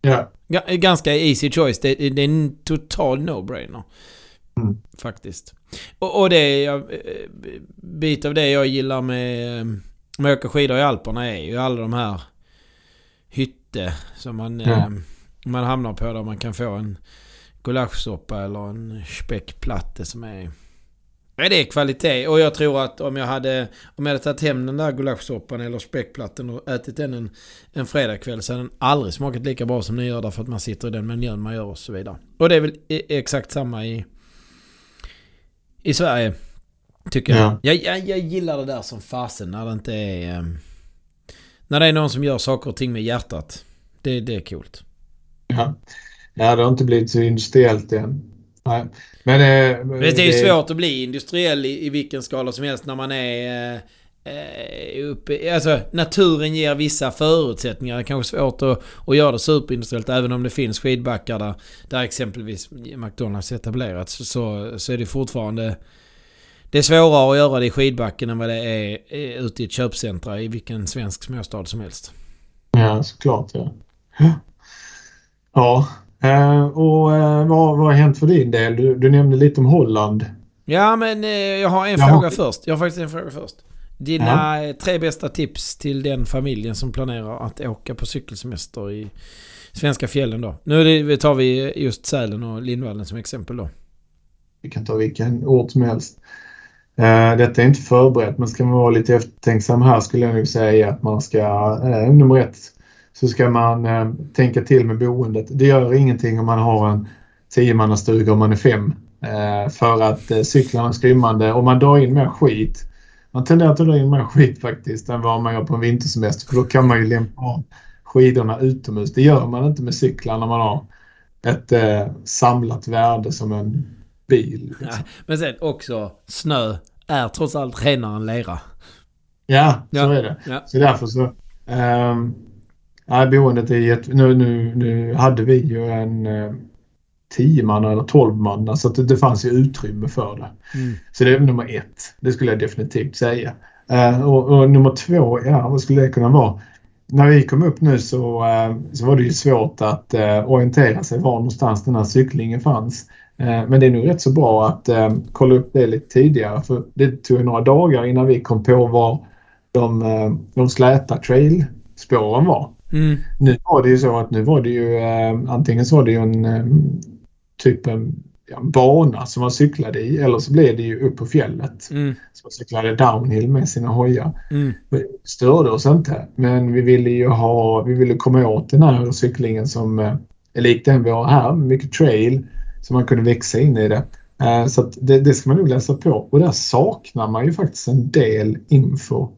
Ja. Ganska easy choice. Det, det är en total no-brainer. Mm. Faktiskt. Och, och det jag, eh, bit av det jag gillar med, med att åka skidor i Alperna är ju alla de här hytte som man, ja. eh, man hamnar på där man kan få en gulaschsoppa eller en späckplatte som är... Det är kvalitet. Och jag tror att om jag hade, om jag hade tagit hem den där gulaschsoppan eller späckplatten och ätit den en, en fredagkväll så hade den aldrig smakat lika bra som den gör därför att man sitter i den miljön man gör och så vidare. Och det är väl e- exakt samma i, i Sverige. Tycker jag. Ja. Jag, jag. Jag gillar det där som fasen när det inte är... Um, när det är någon som gör saker och ting med hjärtat. Det, det är coolt. Ja. ja, det har inte blivit så industriellt än. Nej. Men, eh, det är ju svårt att bli industriell i, i vilken skala som helst när man är eh, eh, uppe... Alltså naturen ger vissa förutsättningar. Det är kanske svårt att, att göra det superindustriellt även om det finns skidbackar där, där exempelvis McDonalds etablerats. Så, så är det fortfarande... Det är svårare att göra det i skidbacken än vad det är eh, ute i ett köpcentra i vilken svensk småstad som helst. Ja, såklart ja. Ja, eh, och vad, vad har hänt för din del? Du, du nämnde lite om Holland. Ja, men jag har en Ja. fråga först. Jag har faktiskt en fråga först. Dina eh, tre bästa tips till den familjen som planerar att åka på cykelsemester i svenska fjällen då. Nu tar vi just Sälen och Lindvallen som exempel då. Vi kan ta vilken ort som helst. Eh, detta är inte förberett, men ska man vara lite eftertänksam här skulle jag nog säga att man ska, eh, nummer ett, så ska man eh, tänka till med boendet. Det gör ingenting om man har en tiomannastuga om man är fem. För att cyklarna är skrymmande och man drar in mer skit. Man tenderar att dra in mer skit faktiskt än vad man gör på en vintersemester för då kan man ju lämpa av skidorna utomhus. Det gör man inte med cyklar när man har ett eh, samlat värde som en bil. Ja, Liksom. men sen också snö är trots allt renare än lera. Ja, så Ja. är det. Ja. Så därför så... Um, nej, boendet är jätte... Nu, nu, nu hade vi ju en uh, 10 man eller 12 man så att det, det fanns ju utrymme för det. Mm. Så det är nummer ett. Det skulle jag definitivt säga. Eh, och, och nummer två, ja vad skulle det kunna vara? När vi kom upp nu så, eh, så var det ju svårt att eh, orientera sig var någonstans den här cyklingen fanns. Men det är nog rätt så bra att kolla upp det lite tidigare för det tog några dagar innan vi kom på var de, de släta trailspåren var. Mm. Nu var det ju så att nu var det ju antingen så var det ju en typ en, ja, bana som man cyklade i eller så blev det ju upp på fjället. Mm. Så man cyklade downhill med sina hojar. Mm. Det störde oss inte men vi ville ju ha, vi ville komma åt den här cyklingen som eh, är lik den vi har här. Mycket trail så man kunde växa in i det. Eh, så det, det ska man nog läsa på och där saknar man ju faktiskt en del info.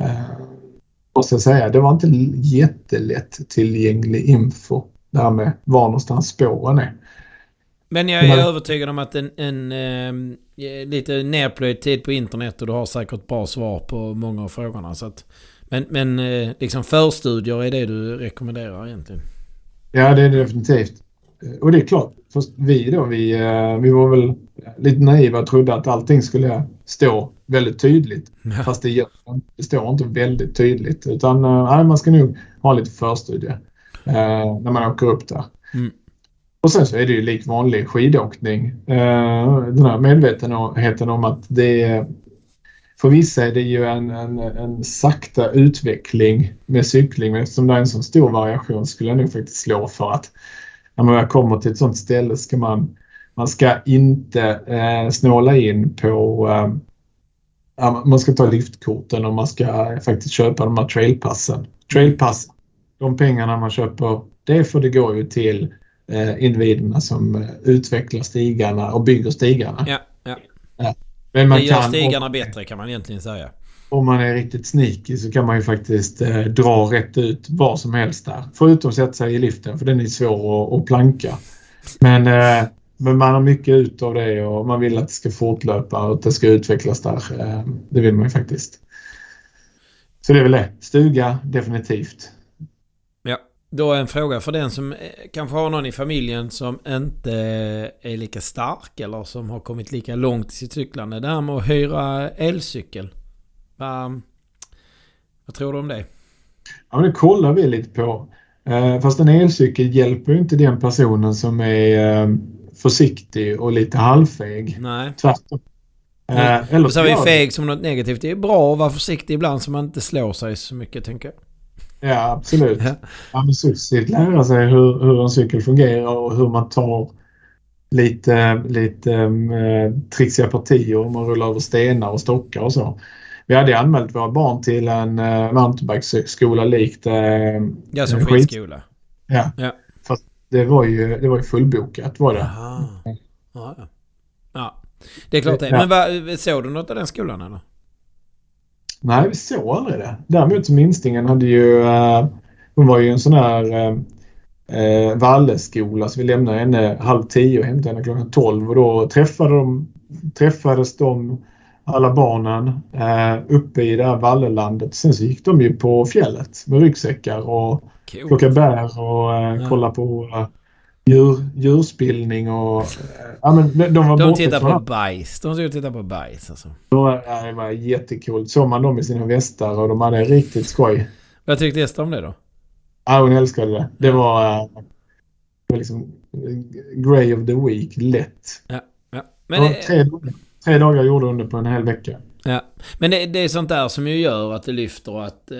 Eh, måste jag säga. Det var inte jättelätt tillgänglig info. Det här med var någonstans spåren är. Men jag är Men- övertygad om att en, en ehm, eh, lite nerplöjd tid på internet och du har säkert bra svar på många av frågorna. Så att, men men eh, liksom förstudier är det du rekommenderar egentligen? Ja, det är det definitivt. Eh, Och det är klart, först vi då, vi, eh, vi var väl lite naiva och trodde att allting skulle stå väldigt tydligt. Ja. Fast det, gör, det. det står inte väldigt tydligt. Utan eh, nej, man ska nog ha lite förstudie eh, när man åker upp där. Mm. Och sen så är det ju lik vanlig skidåkning. Eh, den här medvetenheten om att det är för vissa är det ju en, en, en sakta utveckling med cykling. Men eftersom det är en så stor variation skulle jag nog faktiskt slå för att när man väl kommer till ett sånt ställe ska man, man ska inte eh, snåla in på eh, man ska ta liftkorten och man ska faktiskt köpa de här trailpassen. Trailpass, de pengarna man köper, det får det gå ju till eh, individerna som eh, utvecklar stigarna och bygger stigarna. Ja, ja. Men man Det gör kan, stigarna bättre kan man egentligen säga. om man är riktigt sneaky så kan man ju faktiskt eh, dra rätt ut vad som helst där. Förutom att sätta sig i liften för den är svår att, att planka. Men, eh, men man har mycket ut av det och man vill att det ska fortlöpa och att det ska utvecklas där. Eh, det vill man ju faktiskt. Så det är väl det. Stuga, definitivt. Då en fråga för den som eh, kanske har någon i familjen som inte är lika stark eller som har kommit lika långt i sitt cyklande. Det här med att hyra elcykel. Vad, vad tror du om det? Ja, det kollar vi lite på. Eh, fast en elcykel hjälper ju inte den personen som är eh, försiktig och lite halvfeg. Nej. Tvärtom. Nej. Eh, eller så har vi feg som något negativt. Det är bra att vara försiktig ibland så man inte slår sig så mycket tänker jag. Ja, absolut. Ja. Ja, men successivt lära sig hur, hur en cykel fungerar och hur man tar lite, lite eh, trixiga partier om man rullar över stenar och stockar och så. Vi hade anmält våra barn till en uh, mountainbikeskola likt eh, Ja, som skit- skitskola. Ja. Ja. Fast det var ju, det var ju fullbokat var det. Jaha. Ja, ja. Det är klart det. Ja. Men vad, såg du något av den skolan eller? Nej, vi såg aldrig det. Däremot så minstingen hade ju... eh, hon var ju en sån här... eh, eh, Valleskola. Så vi lämnade henne halv tio och hämtade henne klockan tolv. Och då träffade de, träffades de, alla barnen, eh, uppe i det här Vallelandet. Sen så gick de ju på fjället med ryggsäckar och Cool. plocka bär och eh, Ja. kolla på eh, djur, djurspillning och... Eh, ja, men de, de var De tittar på bajs. De ska titta på bajs alltså. Det var, ja, det var jättekul. Såg man dem i sina västar och de hade riktigt skoj. Vad tyckte Ester om det då? Ja, hon älskade det. Det var, eh, det var liksom eh, Grey of the Week, lätt. Ja. Men Men, det, tre, tre dagar gjorde hon det på en hel vecka. ja. Men det, det är sånt där som ju gör att det lyfter och att... Eh,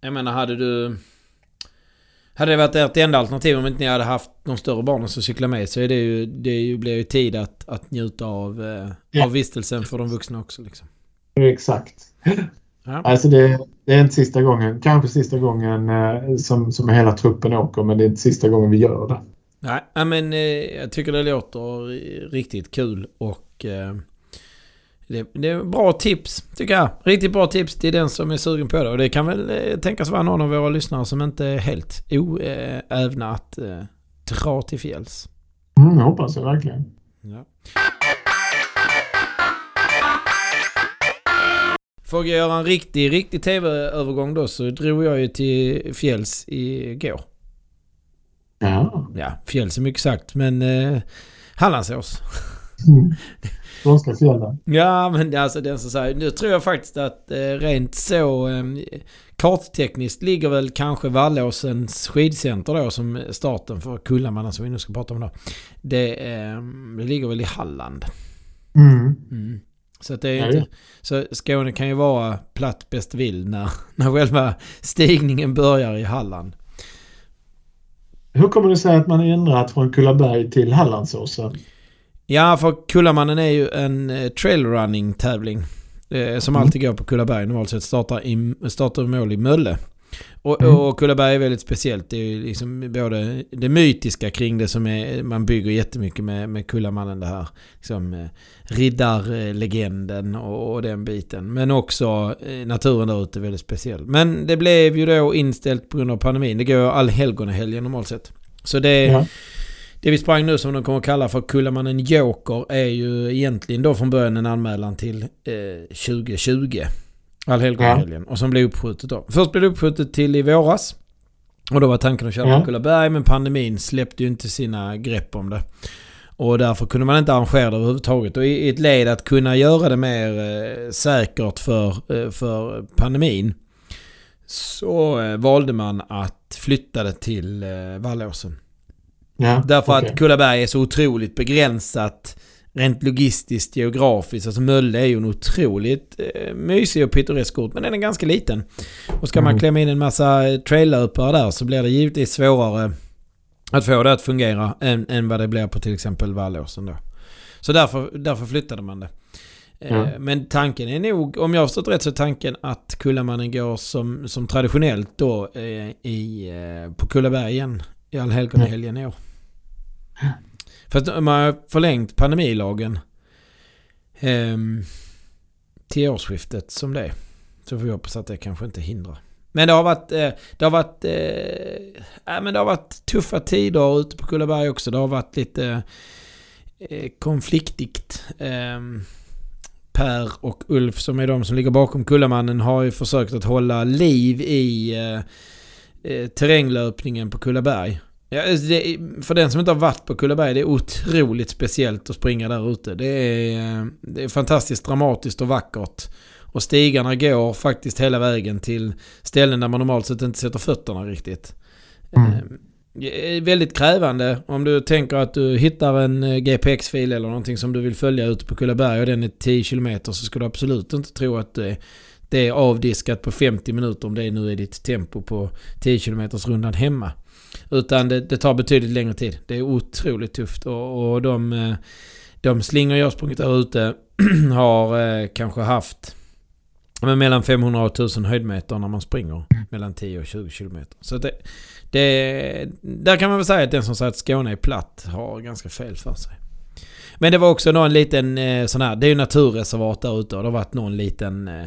jag menar, hade du... Hade det varit ert enda alternativ om inte ni hade haft de större barnen som cyklar med så är det ju, det ju, blir ju tid att, att njuta av, eh, Ja. av vistelsen för de vuxna också. Liksom. Exakt. Ja. Alltså det, det är inte sista gången, kanske sista gången eh, som, som hela truppen åker, men det är inte sista gången vi gör det. Nej, men eh, jag tycker det låter riktigt kul och eh, det, det är bra tips tycker jag. Riktigt bra tips till den som är sugen på det. Och det kan väl eh, tänkas vara någon av våra lyssnare som inte är helt oävna att eh, dra till fjälls. Mm, jag hoppas jag verkligen. Ja. Får jag göra en riktig, riktig tv-övergång då så drog jag ju till fjälls igår. Ja. Ja, fjälls är mycket sagt men eh, Hallandsås. Mm. Skånska fjällen. Ja, men alltså den som säger... Nu tror jag faktiskt att eh, rent så eh, karttekniskt ligger väl kanske Vallåsens skidcenter då som starten för Kullamanna som vi nu ska prata om då. Det, eh, det ligger väl i Halland. Mm. Mm. Så att det är inte... Så Skåne kan ju vara platt bäst vill när, när själva stigningen börjar i Halland. Hur kommer det sig att man ändrat från Kullaberg till Hallandsåsen? Ja, för Kullamannen är ju en eh, trailrunning tävling. Eh, som Mm. alltid går på Kullaberg. Normalt sett startar, i, startar mål i Mölle. Och, Mm. och Kullaberg är väldigt speciellt. Det är ju liksom både det mytiska kring det som är, man bygger jättemycket med, med Kullamannen det här. Liksom, riddarlegenden och, och den biten. Men också naturen där ute är väldigt speciell. Men det blev ju då inställt på grund av pandemin. Det går allhelgonahelgen normalt sett. Så det, Ja. Det vi sprang nu som de kommer att kalla för Kullamannen Joker är ju egentligen då från början en anmälan till eh, 2020. Allhelgonahelgen. Och som blev uppskjutet då. Först blev det uppskjutet till i våras. Och då var tanken att köra Ja. på Kullaberg men pandemin släppte ju inte sina grepp om det. Och därför kunde man inte arrangera det överhuvudtaget. Och i i ett led att kunna göra det mer eh, säkert för, eh, för pandemin så eh, valde man att flytta det till eh, Vallåsen. Ja, Därför okej. att Kullaberg är så otroligt begränsat rent logistiskt, geografiskt. Alltså Mölle är ju en otroligt eh, mysig och pittoresk ort, men den är ganska liten. Och ska man Mm. klämma in en massa eh, trailerupar där så blir det givetvis svårare att få det att fungera än, än vad det blir på till exempel Vallåsen då. Så därför, därför flyttade man det. Eh, Ja. Men tanken är nog, om jag har förstått rätt så är tanken att Kullamannen går som, som traditionellt då eh, i, eh, på Kullaberg igen i allhelgonahelgen i år. Fast de har förlängt pandemilagen eh, till årsskiftet som det är. Så får vi hoppas att det kanske inte hindrar. Men det har varit, eh, det har varit, eh, men det har varit tuffa tider ute på Kullaberg också. Det har varit lite eh, konfliktigt. Ehm, per och Ulf som är de som ligger bakom Kullamannen har ju försökt att hålla liv i eh, eh terränglöpningen på Kullaberg. Ja, alltså det, för den som inte har varit på Kullaberg, det är otroligt speciellt att springa där ute. Det är, eh, det är fantastiskt dramatiskt och vackert. Och stigarna går faktiskt hela vägen till ställen där man normalt sett inte sätter fötterna riktigt. Mm. Eh, är väldigt krävande om du tänker att du hittar en eh, GPX-fil eller någonting som du vill följa ute på Kullaberg och den är 10 km så ska du absolut inte tro att det, det är avdiskat på 50 minuter om det nu är ditt tempo på 10 km rundan hemma. Utan det, det tar betydligt längre tid. Det är otroligt tufft och, och de, eh, de slingor jag sprungit där ute har eh, kanske haft men mellan 500 och 1000 höjdmeter när man springer mellan 10 och 20 kilometer. Så det, det, där kan man väl säga att den som säger att Skåne är platt har ganska fel för sig. Men det var också någon liten eh, sån här, det är ju naturreservat där ute och det har varit någon liten eh,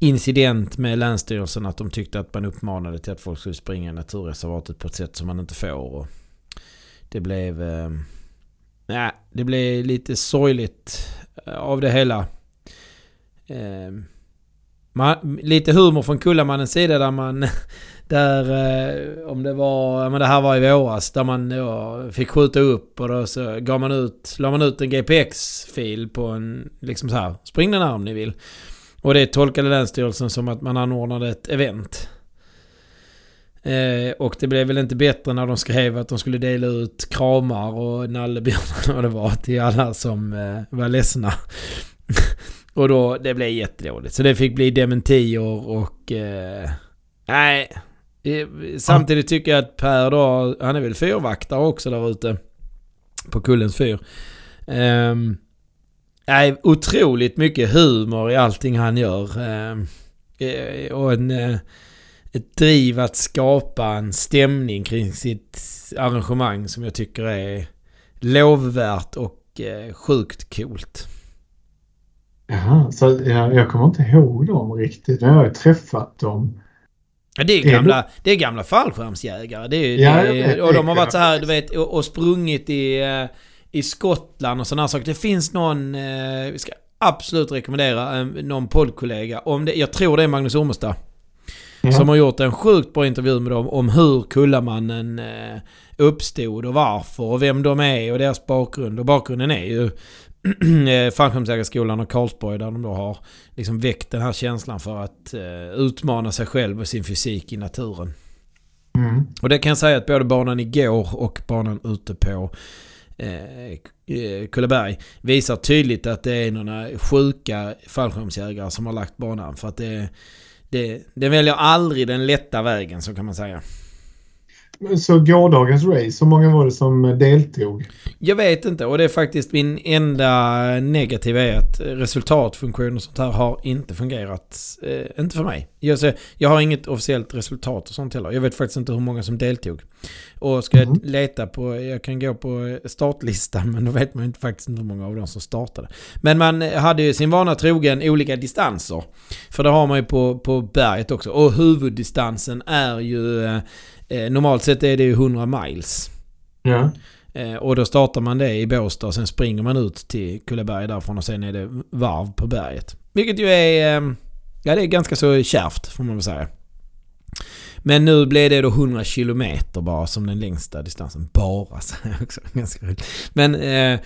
incident med Länsstyrelsen att de tyckte att man uppmanade till att folk skulle springa i naturreservatet på ett sätt som man inte får. Och det blev... Eh, nej, det blev lite sorgligt eh, av det hela. Eh, man, lite humor från Kullamannens sida där man... Där, eh, om det var, men det här var i våras, där man ja, fick skjuta upp och då så gav man ut, la man ut en GPX-fil på en, liksom så här, spring den här om ni vill. Och det tolkade Länsstyrelsen som att man anordnade ett event. Eh, och det blev väl inte bättre när de skrev att de skulle dela ut kramar och nallebjörnar och det var till alla som eh, var ledsna. och då, det blev jättedåligt. Så det fick bli dementier och... Eh, nej. Eh, samtidigt tycker jag att Per då, han är väl fyrvaktare också där ute. På Kullens fyr. Um, nej, otroligt mycket humor i allting han gör. Um, och en, uh, ett driv att skapa en stämning kring sitt arrangemang som jag tycker är lovvärt och uh, sjukt coolt. Jaha, så jag, jag kommer inte ihåg dem riktigt. Jag har träffat dem. Ja, det är gamla, det är gamla fallskärmsjägare. Det är, ja, det och de har varit så här, du vet, och, och sprungit i, eh, i Skottland och sådana saker. Det finns någon, eh, vi ska absolut rekommendera någon poddkollega. Om det, jag tror det är Magnus Ormestad. Mm. Som har gjort en sjukt bra intervju med dem om hur Kullamannen eh, uppstod och varför och vem de är och deras bakgrund. Och bakgrunden är ju Eh, Fallskärmsjägarskolan och Karlsborg där de då har liksom väckt den här känslan för att uh, utmana sig själv och sin fysik i naturen. Mm. Och det kan jag säga att både banan igår och banan ute på eh, eh Kulleberg visar tydligt att det är några sjuka fallskärmsjägare som har lagt banan. För att det, det, det väljer aldrig den lätta vägen så kan man säga. Så gårdagens race, hur många var det som deltog? Jag vet inte och det är faktiskt min enda negativa är att resultatfunktion och sånt här har inte fungerat. Eh, inte för mig. Jag, ser, jag har inget officiellt resultat och sånt heller. Jag vet faktiskt inte hur många som deltog. Och ska mm. jag leta på, jag kan gå på startlistan men då vet man inte faktiskt inte hur många av dem som startade. Men man hade ju sin vana trogen olika distanser. För det har man ju på, på berget också. Och huvuddistansen är ju eh, Eh, normalt sett är det ju 100 miles. Ja. Eh, och då startar man det i Båstad och sen springer man ut till Kullaberg därifrån och sen är det varv på berget. Vilket ju är... Eh, ja, det är ganska så kärvt får man väl säga. Men nu blev det då 100 kilometer bara som den längsta distansen. Bara, säger jag också. Ganska roligt. Men eh,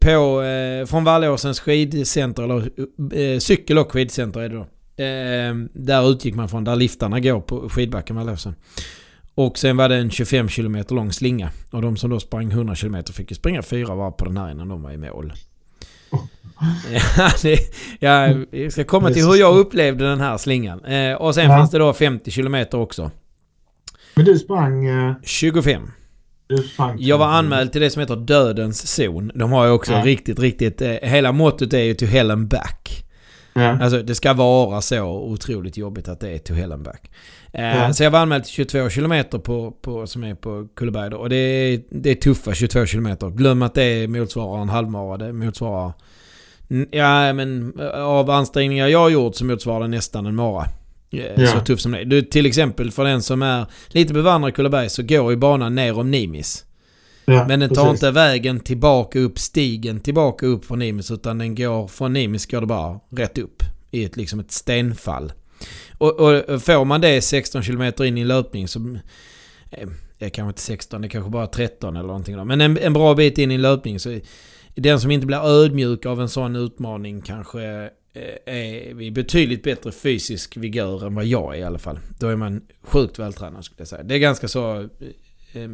på, eh, från Vallåsens skidcenter, eller eh, cykel och skidcenter är det då. Eh, där utgick man från, där liftarna går på skidbacken Vallåsen. Och sen var det en 25 km lång slinga. Och de som då sprang 100 km fick ju springa fyra varv på den här innan de var i mål. Ja, det, jag ska komma till hur jag upplevde den här slingan. Eh, och sen ja. fanns det då 50 km också. Men du sprang... Eh... 25. Jag var anmäld till det som heter Dödens zon. De har ju också ja. riktigt, riktigt... Eh, hela mottot är ju to hell and back. Ja. Alltså det ska vara så otroligt jobbigt att det är to hell and back. Eh, ja. Så jag var anmäld till 22 km på, på, som är på Kulleberg då. Och det är, det är tuffa 22 km. Glöm att det motsvarar en halvmara. Det motsvarar... Ja men av ansträngningar jag har gjort så motsvarar det nästan en mara. Eh, ja. Så tuff som det är. Du, till exempel för den som är lite bevandrad i Kulleberg så går ju banan ner om Nimis. Ja, men den tar precis. inte vägen tillbaka upp stigen tillbaka upp från Nimis utan den går från Nimis går det bara rätt upp i ett, liksom ett stenfall. Och, och får man det 16 km in i löpning så... Eh, det är kanske inte 16, det är kanske bara 13 eller någonting då. Men en, en bra bit in i löpning så... Den som inte blir ödmjuk av en sån utmaning kanske eh, är vid betydligt bättre fysisk vigör än vad jag är i alla fall. Då är man sjukt vältränad skulle jag säga. Det är ganska så... Eh,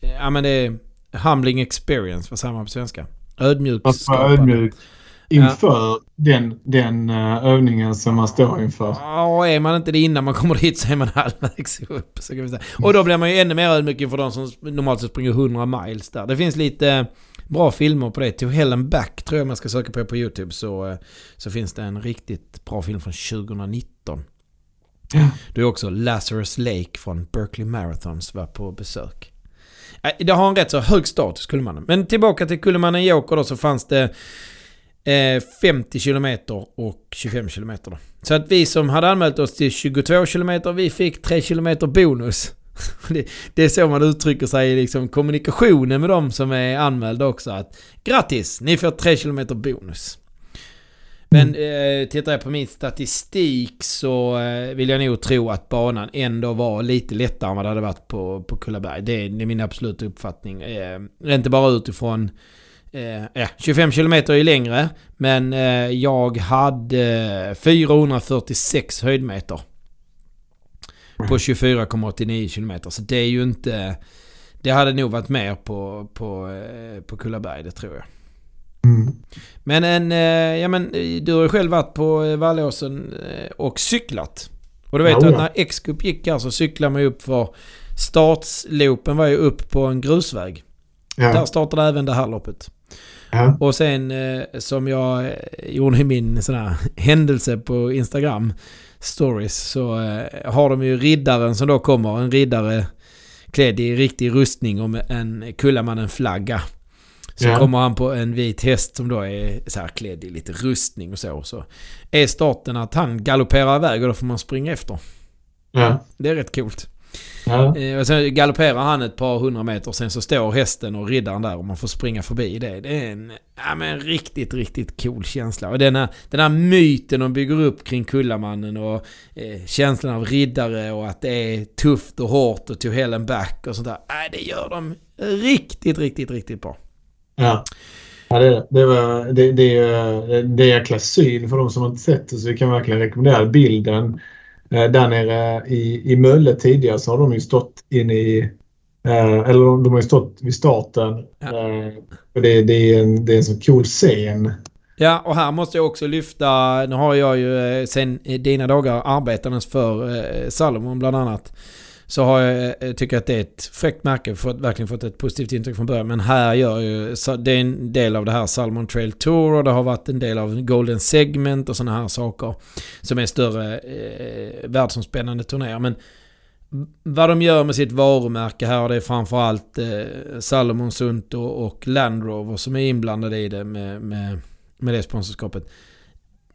ja men det är humbling experience, vad säger man på svenska? Ödmjuk ödmjuk inför ja. den, den uh, övningen som man står inför. Ja, är man inte det innan man kommer dit så är man halvvägs upp. Så kan vi säga. Och då blir man ju ännu mer ödmjuk inför de som normalt sett springer 100 miles där. Det finns lite bra filmer på det. To Hell and Back tror jag man ska söka på på YouTube. Så, eh, så finns det en riktigt bra film från 2019. Ja. Då är också Lazarus Lake från Berkeley Marathons var på besök. Det har en rätt så hög status, Kullemannen. Men tillbaka till Kullemannen Joker då så fanns det Eh, 50 kilometer och 25 kilometer då. Så att vi som hade anmält oss till 22 kilometer, vi fick 3 kilometer bonus. Det, det är så man uttrycker sig i liksom kommunikationen med de som är anmälda också. Att grattis, ni får 3 kilometer bonus. Men eh, tittar jag på min statistik så eh, vill jag nog tro att banan ändå var lite lättare än vad det hade varit på, på Kullaberg. Det är, det är min absoluta uppfattning. Eh, inte bara utifrån... Eh, ja, 25 kilometer är längre, men eh, jag hade 446 höjdmeter. På 24,89 kilometer. Så det är ju inte... Det hade nog varit mer på, på, eh, på Kullaberg, det tror jag. Mm. Men en, eh, ja men du har ju själv varit på eh, Vallåsen eh, och cyklat. Och du vet Ja, att när X-Cup gick här så cyklade man ju upp för startsloopen var ju upp på en grusväg. Där Ja. startade även det här loppet. Ja. Och sen eh, som jag gjorde i min sån här händelse på Instagram stories så eh, har de ju riddaren som då kommer. En riddare klädd i riktig rustning och med en Kullamannen-flagga. Så Ja. kommer han på en vit häst som då är så här klädd i lite rustning och så. Så är starten att han galopperar iväg och då får man springa efter. Ja. Det är rätt coolt. Ja. Eh, och sen galopperar han ett par hundra meter sen så står hästen och riddaren där och man får springa förbi det. Det är en ja, men riktigt, riktigt cool känsla. Och den här, den här myten de bygger upp kring Kullamannen och eh, känslan av riddare och att det är tufft och hårt och to hell and back och sånt där. Nej, det gör de riktigt, riktigt, riktigt bra. Ja. Ja, det, det, var, det, det, är- det är jäkla syn för de som inte sett det så vi kan verkligen rekommendera bilden. Eh, Där nere i, i Mölle tidigare så har de ju stått inne i eh, eller de, de har ju stått vid starten. Ja. Eh, och det, det, är en, det är en så cool scen. Ja, och här måste jag också lyfta, nu har jag ju eh, sen dina dagar arbetandes för eh, Salomon bland annat. Så har jag, eh, tycker att det är ett fräckt märke, fått, verkligen fått ett positivt intryck från början. Men här gör ju, det är en del av det här Salomon Trail Tour och det har varit en del av Golden Segment och sådana här saker. Som är större eh, världsomspännande turnéer. Men vad de gör med sitt varumärke här, det är framförallt eh, Salomon Sunto och, och Land Rover som är inblandade i det med, med med det sponsorskapet.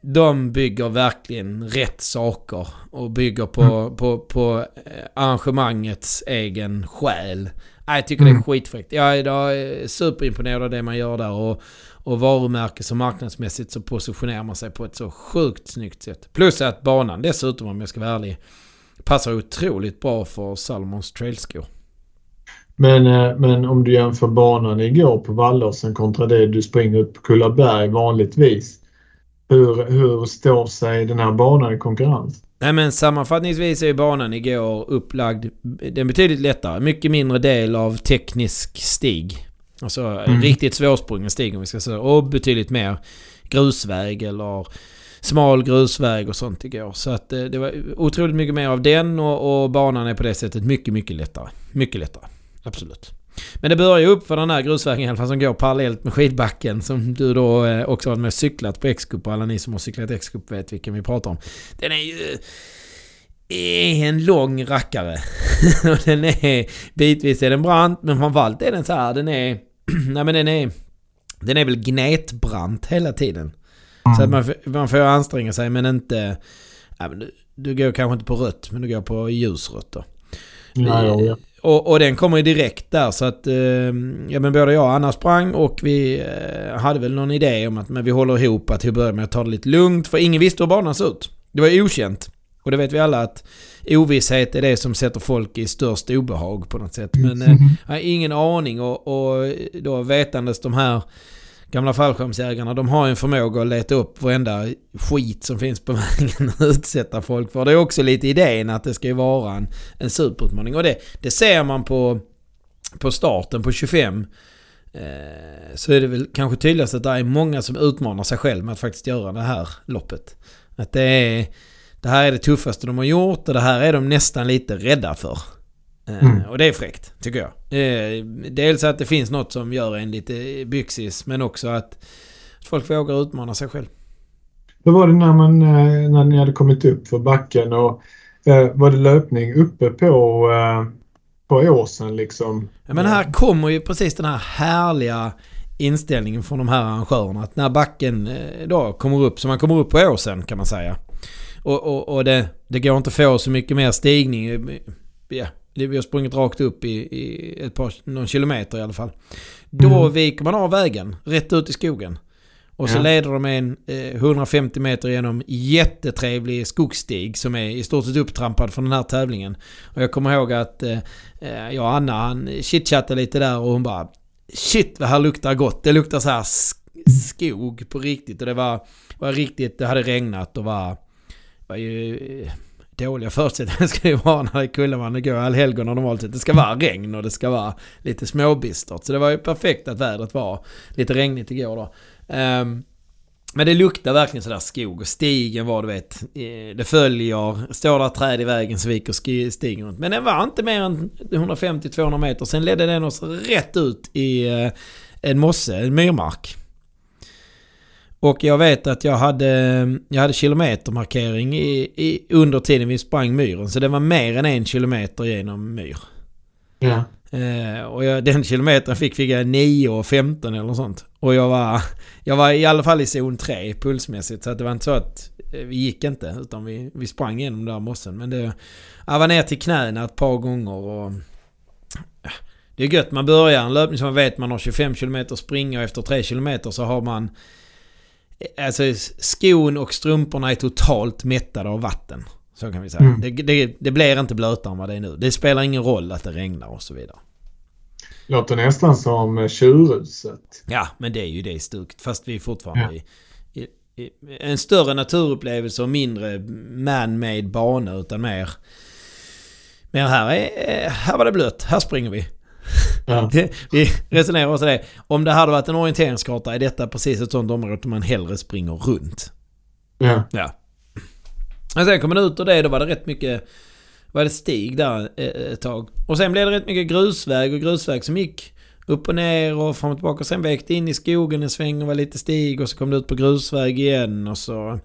De bygger verkligen rätt saker och bygger på, på, på eh, arrangemangets egen själ. Jag tycker det är Mm. skitfräckt. Jag är är superimponerad av det man gör där och, och varumärkes och marknadsmässigt så positionerar man sig på ett så sjukt snyggt sätt. Plus att banan dessutom, om jag ska vara ärlig, passar otroligt bra för Salomons trailskor. Men, eh, men om du jämför banan igår på Vallåsen kontra det du springer upp på Kullaberg vanligtvis. Hur, hur står sig den här banan i konkurrens? Nej men sammanfattningsvis är ju banan igår upplagd. Den är betydligt lättare. Mycket mindre del av teknisk stig. Alltså Mm. riktigt svårsprungen stig om vi ska säga. Och betydligt mer grusväg eller smal grusväg och sånt igår. Så att eh, det var otroligt mycket mer av den och, och banan är på det sättet mycket, mycket lättare. Mycket lättare. Absolut. Men det börjar ju upp för den här grusvägen i alla fall som går parallellt med skidbacken som du då eh, också har med cyklat på X-Cup och alla ni som har cyklat X-Cup vet vilken vi pratar om. Den är ju är en lång rackare. och den är bitvis är den brant men framförallt är den så här den är nej men den är den är väl gnetbrant hela tiden. Så att man, man får anstränga sig men inte ja, men du, du går kanske inte på rött men du går på ljusrött då. Ja, ja, ja. Och, och den kommer ju direkt där så att eh, ja, men både jag och Anna sprang och vi eh, hade väl någon idé om att men vi håller ihop att vi börjar med att ta det lite lugnt för ingen visste hur banan såg ut. Det var okänt. Och det vet vi alla att ovisshet är det som sätter folk i störst obehag på något sätt. Men eh, jag har ingen aning och, och då vetandes de här gamla fallskärmsjägarna, de har ju en förmåga att leta upp varenda skit som finns på vägen och utsätta folk för. Det är också lite idén att det ska ju vara en, en superutmaning. Och det, det ser man på, på starten på 25. Eh, så är det väl kanske tydligast att det är många som utmanar sig själv med att faktiskt göra det här loppet. Att det är... Det här är det tuffaste de har gjort och det här är de nästan lite rädda för. Eh, Mm. Och det är fräckt, tycker jag. Eh, dels att det finns något som gör en lite byxis, men också att folk vågar utmana sig själv. Hur var det när, man, eh, när ni hade kommit upp för backen och eh, var det löpning uppe på, eh, på åsen liksom? Ja, men här kommer ju precis den här härliga inställningen från de här arrangörerna. Att när backen eh, då kommer upp, så man kommer upp på åsen kan man säga. Och, och, och det, det går inte att få så mycket mer stigning. Ja, vi har sprungit rakt upp i, i ett par, någon kilometer i alla fall. Då mm. viker man av vägen, rätt ut i skogen. Och så ja. leder de en eh, 150 meter genom jättetrevlig skogsstig som är i stort sett upptrampad från den här tävlingen. Och jag kommer ihåg att eh, eh jag och Anna han chitchattade lite där och hon bara Shit vad här luktar gott. Det luktar så här skog på riktigt. Och det var, var riktigt, det hade regnat och var, var ju eh, dåliga förutsättningar ska ju vara när det är Kullemannen går allhelgona normalt sett. Det ska vara regn och det ska vara lite småbistert. Så det var ju perfekt att vädret var lite regnigt igår då. Um, men det luktar verkligen sådär skog och stigen var du vet, eh, det följer, står där träd i vägen så viker stigen runt. Men den var inte mer än 150-200 meter, sen ledde den oss rätt ut i eh, en mosse, en myrmark. Och jag vet att jag hade, jag hade kilometermarkering i, i, under tiden vi sprang myren. Så det var mer än en kilometer genom myr. Ja. Eh, och jag, den kilometern fick, fick jag 9 och 15 eller något sånt. Och jag var, jag var i alla fall i zon 3 pulsmässigt. Så att det var inte så att eh, vi gick inte. Utan vi, vi sprang igenom den där mossen. Men det, jag var ner till knäna ett par gånger. och Det är gött. Man börjar en löpning som man vet man har 25 km springa och efter 3 km så har man... Eh, alltså skon och strumporna är totalt mättade av vatten. Så kan vi säga. Mm. Det, det, det blir inte blötare än vad det är nu. Det spelar ingen roll att det regnar och så vidare. Låter nästan som Tjurhuset. Ja, men det är ju det stuket. Fast vi är fortfarande ja. i, i, i, en större naturupplevelse och mindre man-made bana utan mer... Men här, är, här var det blött. Här springer vi. Ja. vi resonerar också det. Om det hade varit en orienteringskarta är detta precis ett sånt område man hellre springer runt. Ja. ja. Men sen kom man ut ur det, då var det rätt mycket... Var det stig där eh, ett tag. Och sen blev det rätt mycket grusväg och grusväg som gick upp och ner och fram och tillbaka. Och sen vägde in i skogen en sväng och var lite stig och så kom det ut på grusväg igen och så...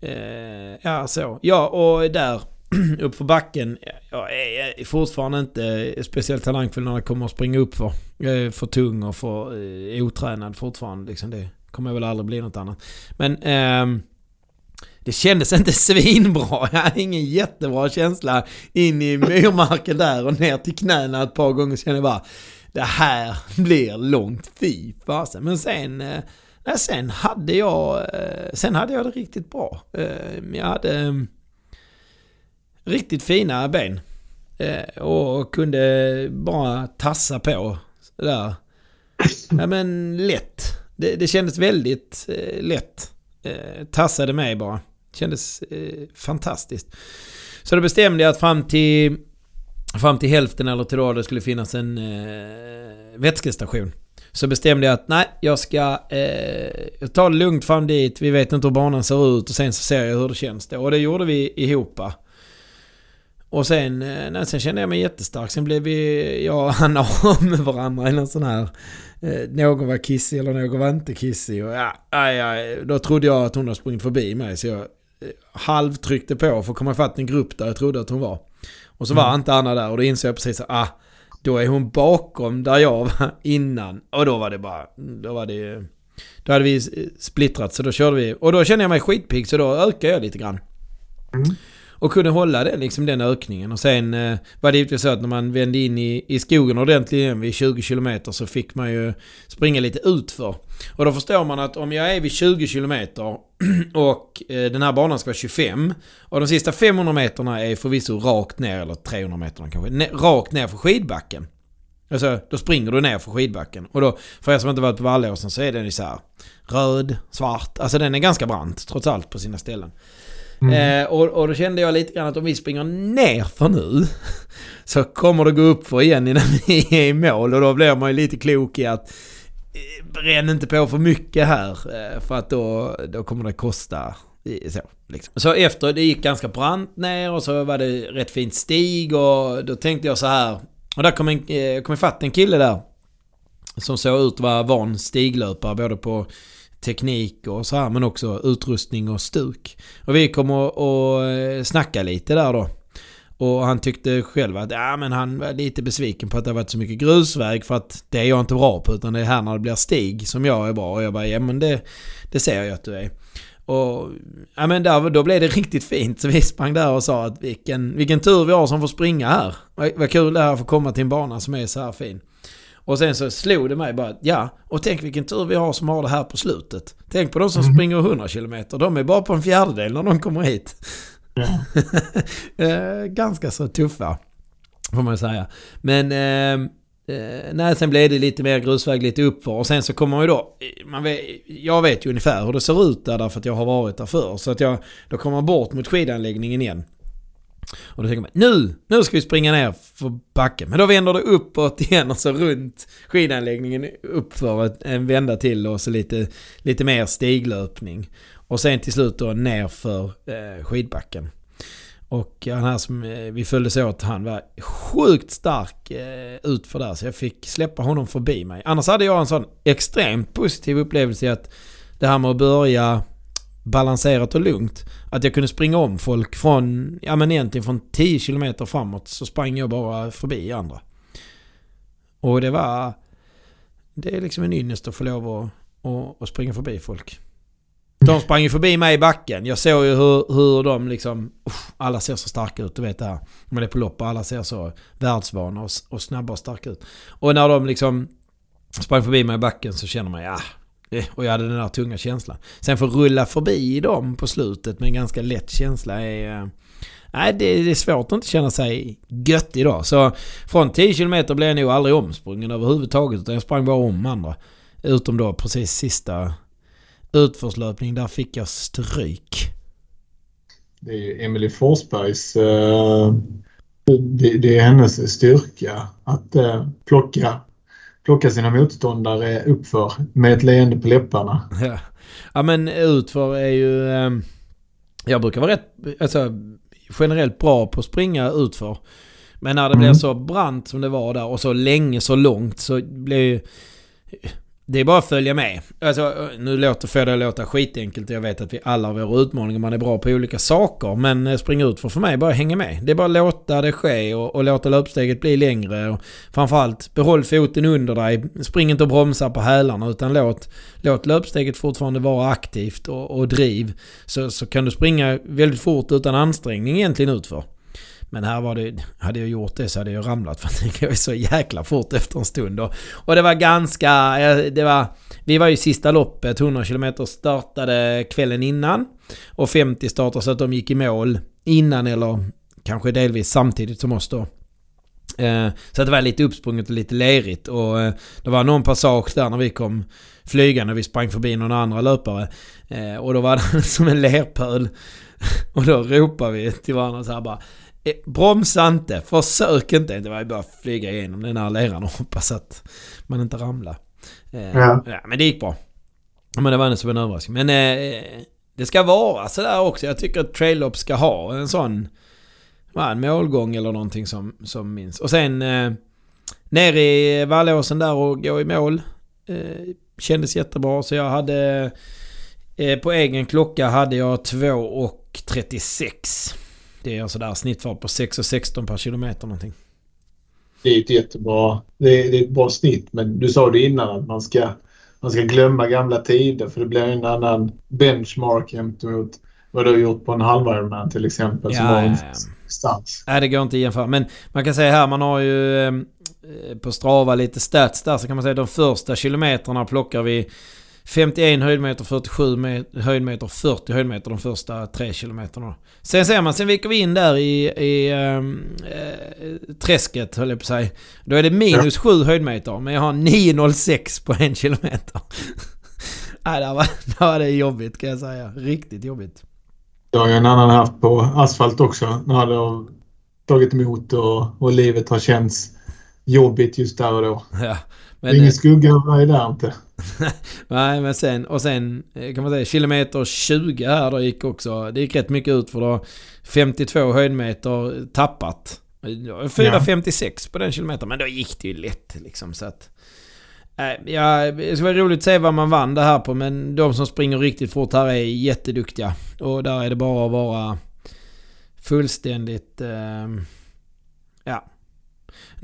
Eh, ja, så. Ja, och där uppför backen. Jag är fortfarande inte eh, speciellt talangfull när det kommer att springa upp för. Jag är för tung och för eh, otränad fortfarande. Liksom det kommer väl aldrig bli något annat. Men... Eh, det kändes inte svinbra. Jag hade ingen jättebra känsla in i myrmarken där och ner till knäna ett par gånger. Så kände jag bara, det här blir långt fy fasen. Men sen, eh, sen hade jag, eh, sen hade jag det riktigt bra. Eh, jag hade ehm, riktigt fina ben. Eh, och kunde bara tassa på. Där. Ja men lätt. Det, det kändes väldigt eh, lätt. Eh, tassade mig bara. Kändes eh, fantastiskt. Så då bestämde jag att fram till, fram till hälften eller till då det skulle finnas en eh, vätskestation. Så bestämde jag att nej, jag ska eh, ta det lugnt fram dit. Vi vet inte hur banan ser ut och sen så ser jag hur det känns då. Och det gjorde vi ihop. Och sen, eh, nej, sen kände jag mig jättestark. Sen blev vi, jag och Anna av med varandra i någon sån här... Eh, någon var kissig eller någon var inte kissig. Och ja, ja, då trodde jag att hon hade sprungit förbi mig. Så jag halvtryckte på för att komma ifatt en grupp där jag trodde att hon var. Och så var mm. inte Anna där och då insåg jag precis att ah, då är hon bakom där jag var innan. Och då var det bara, då var det då hade vi splittrat så då körde vi. Och då kände jag mig skitpigg så då ökade jag lite grann. Mm. Och kunde hålla den, liksom den ökningen. Och sen eh, var det givetvis så att när man vände in i, i skogen ordentligt igen vid 20 km så fick man ju springa lite utför. Och då förstår man att om jag är vid 20 km och eh, den här banan ska vara 25 och de sista 500 meterna är förvisso rakt ner, eller 300 meterna kanske, ne rakt ner för skidbacken. Alltså, då springer du ner för skidbacken. Och då, för er som inte varit på Vallåsen så är den ju så här röd, svart. Alltså den är ganska brant trots allt på sina ställen. Mm. Eh, och, och då kände jag lite grann att om vi springer ner för nu så kommer det gå upp för igen innan vi är i mål. Och då blir man ju lite klok i att eh, bränn inte på för mycket här. Eh, för att då, då kommer det kosta. Så, liksom. så efter, det gick ganska brant ner och så var det rätt fint stig och då tänkte jag så här. Och där kom, en, eh, kom ifatt en kille där. Som såg ut att vara van stiglöpare både på teknik och så här men också utrustning och stuk. Och vi kom och eh, snacka lite där då. Och han tyckte själv att ja, men han var lite besviken på att det har varit så mycket grusväg för att det är jag inte bra på utan det är här när det blir stig som jag är bra. Och jag bara ja men det, det ser jag att du är. Och ja, men där, då blev det riktigt fint. Så vi sprang där och sa att vilken, vilken tur vi har som får springa här. Vad kul det är att få komma till en bana som är så här fin. Och sen så slog det mig bara, ja, och tänk vilken tur vi har som har det här på slutet. Tänk på de som mm. springer 100 km, de är bara på en fjärdedel när de kommer hit. Eh, ganska så tuffa, får man säga. Men eh, Eh, nej, sen blev det lite mer grusväg lite uppför och sen så kommer ju då... Man vet, jag vet ju ungefär hur det ser ut där därför att jag har varit där förr. Så att jag, då kommer man bort mot skidanläggningen igen. Och då tänker man nu, nu ska vi springa ner för backen. Men då vänder det uppåt igen och så runt skidanläggningen uppför en eh, vända till och så lite, lite mer stiglöpning. Och sen till slut då ner för eh, skidbacken. Och han här som eh, vi följdes åt, han var sjukt stark eh, utför där. Så jag fick släppa honom förbi mig. Annars hade jag en sån extremt positiv upplevelse i att det här med att börja balanserat och lugnt. Att jag kunde springa om folk från, ja men egentligen från 10 km framåt så sprang jag bara förbi andra. Och det var... Det är liksom en ynnest att få lov att, att, att springa förbi folk. De sprang ju förbi mig i backen. Jag såg ju hur, hur de liksom... Uff, alla ser så starka ut, du vet det här. Man är på lopp och alla ser så världsvana och, och snabba och starka ut. Och när de liksom sprang förbi mig i backen så känner man ja... Eh, och jag hade den där tunga känslan. Sen få rulla förbi dem på slutet med en ganska lätt känsla är... Eh, nej, det, det är svårt att inte känna sig gött idag. Så från 10 km blev jag nog aldrig omsprungen överhuvudtaget. Utan jag sprang bara om andra. Utom då precis sista utförslöpning, där fick jag stryk. Det är Emily Forsbergs... Uh, det, det, är hennes styrka att uh, plocka, plocka sina motståndare uppför med ett leende på läpparna. Ja, ja men utför är ju... Uh, jag brukar vara rätt... Alltså, generellt bra på att springa utför. Men när det mm. blir så brant som det var där och så länge, så långt så blir ju det är bara att följa med. Alltså, nu låter, får det låta skitenkelt jag vet att vi alla har våra utmaningar. Man är bra på olika saker. Men eh, spring ut för, för mig bara hänga med. Det är bara att låta det ske och, och låta löpsteget bli längre. Och framförallt behåll foten under dig. Spring inte och bromsa på hälarna utan låt, låt löpsteget fortfarande vara aktivt och, och driv. Så, så kan du springa väldigt fort utan ansträngning egentligen utför. Men här var det, hade jag gjort det så hade jag ramlat för det går så jäkla fort efter en stund. Och, och det var ganska, eh, det var, vi var ju sista loppet, 100 km startade kvällen innan. Och 50 startade så att de gick i mål innan eller kanske delvis samtidigt som oss då. Eh, så det var lite uppsprunget och lite lerigt och eh, det var någon passage där när vi kom flygande. Vi sprang förbi några andra löpare. Och då var det som en lerpöl. Och då ropade vi till varandra så här bara bromsa inte, försök inte. Det var ju bara att flyga igenom den här leran och hoppas att man inte ramlar. Eh, ja. ja. Men det gick bra. Men det var ändå som en överraskning. Men eh, det ska vara sådär också. Jag tycker att trail ska ha en sån... en målgång eller någonting som, som minns. Och sen eh, ner i Vallåsen där och gå i mål. Eh, kändes jättebra. Så jag hade... Eh, på egen klocka hade jag 2 och 36. Det är alltså där snittfart på 6,16 per kilometer någonting. Det är ett jättebra... Det är, det är ett bra snitt men du sa det innan att man ska, man ska glömma gamla tider för det blir en annan benchmark gentemot vad du har gjort på en halv till exempel. Ja, som var en stans. Nej, det går inte att jämföra. Men man kan säga här, man har ju eh, på Strava lite stats där så kan man säga de första kilometrarna plockar vi 51 höjdmeter, 47 höjdmeter, 40 höjdmeter de första 3 kilometerna. Sen ser man, sen viker vi in där i, i äh, träsket höll jag på att säga. Då är det minus 7 höjdmeter, men jag har 9,06 på en kilometer. Nej, där var, där var det jobbigt kan jag säga. Riktigt jobbigt. Det har ju en annan haft på asfalt också. När det har tagit emot och, och livet har känts jobbigt just där och då. Ja, men, det är ingen skugga över mig där inte. Nej, men sen, och sen eh, kan man säga kilometer 20 här då gick också. Det gick rätt mycket ut för då 52 höjdmeter tappat. 4,56 ja. på den kilometern. Men då gick det ju lätt liksom så att... Äh, ja, det ska vara roligt att se vad man vann det här på men de som springer riktigt fort här är jätteduktiga. Och där är det bara att vara fullständigt... Eh, ja.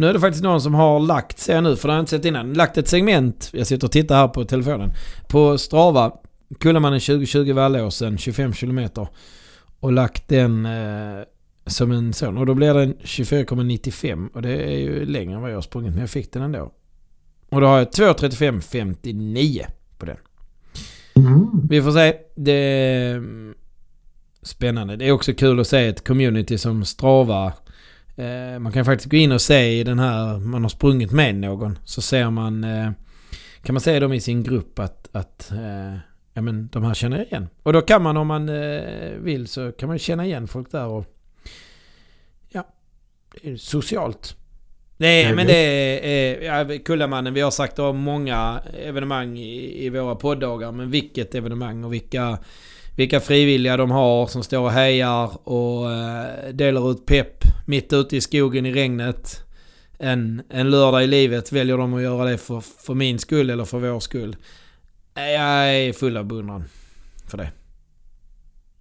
Nu är det faktiskt någon som har lagt, ser jag nu, för det har jag inte sett innan, lagt ett segment, jag sitter och tittar här på telefonen, på Strava, Kullamannen 2020 Vallåsen, 25 kilometer. Och lagt den eh, som en sån. Och då blir den 24,95 och det är ju längre än vad jag har sprungit, men jag fick den ändå. Och då har jag 2.35,59 på den. Mm. Vi får se. Det är spännande. Det är också kul att se ett community som Strava. Eh, man kan faktiskt gå in och se i den här, man har sprungit med någon. Så ser man, eh, kan man se dem i sin grupp att, att eh, ja, men de här känner igen. Och då kan man om man vill så kan man känna igen folk där och ja, det är socialt. Nej, men det är, ja, Kullamannen, vi har sagt om många evenemang i, i våra poddagar. Men vilket evenemang och vilka, vilka frivilliga de har som står och hejar och eh, delar ut pepp mitt ute i skogen i regnet. En, en lördag i livet väljer de att göra det för, för min skull eller för vår skull. Jag är full av beundran för det.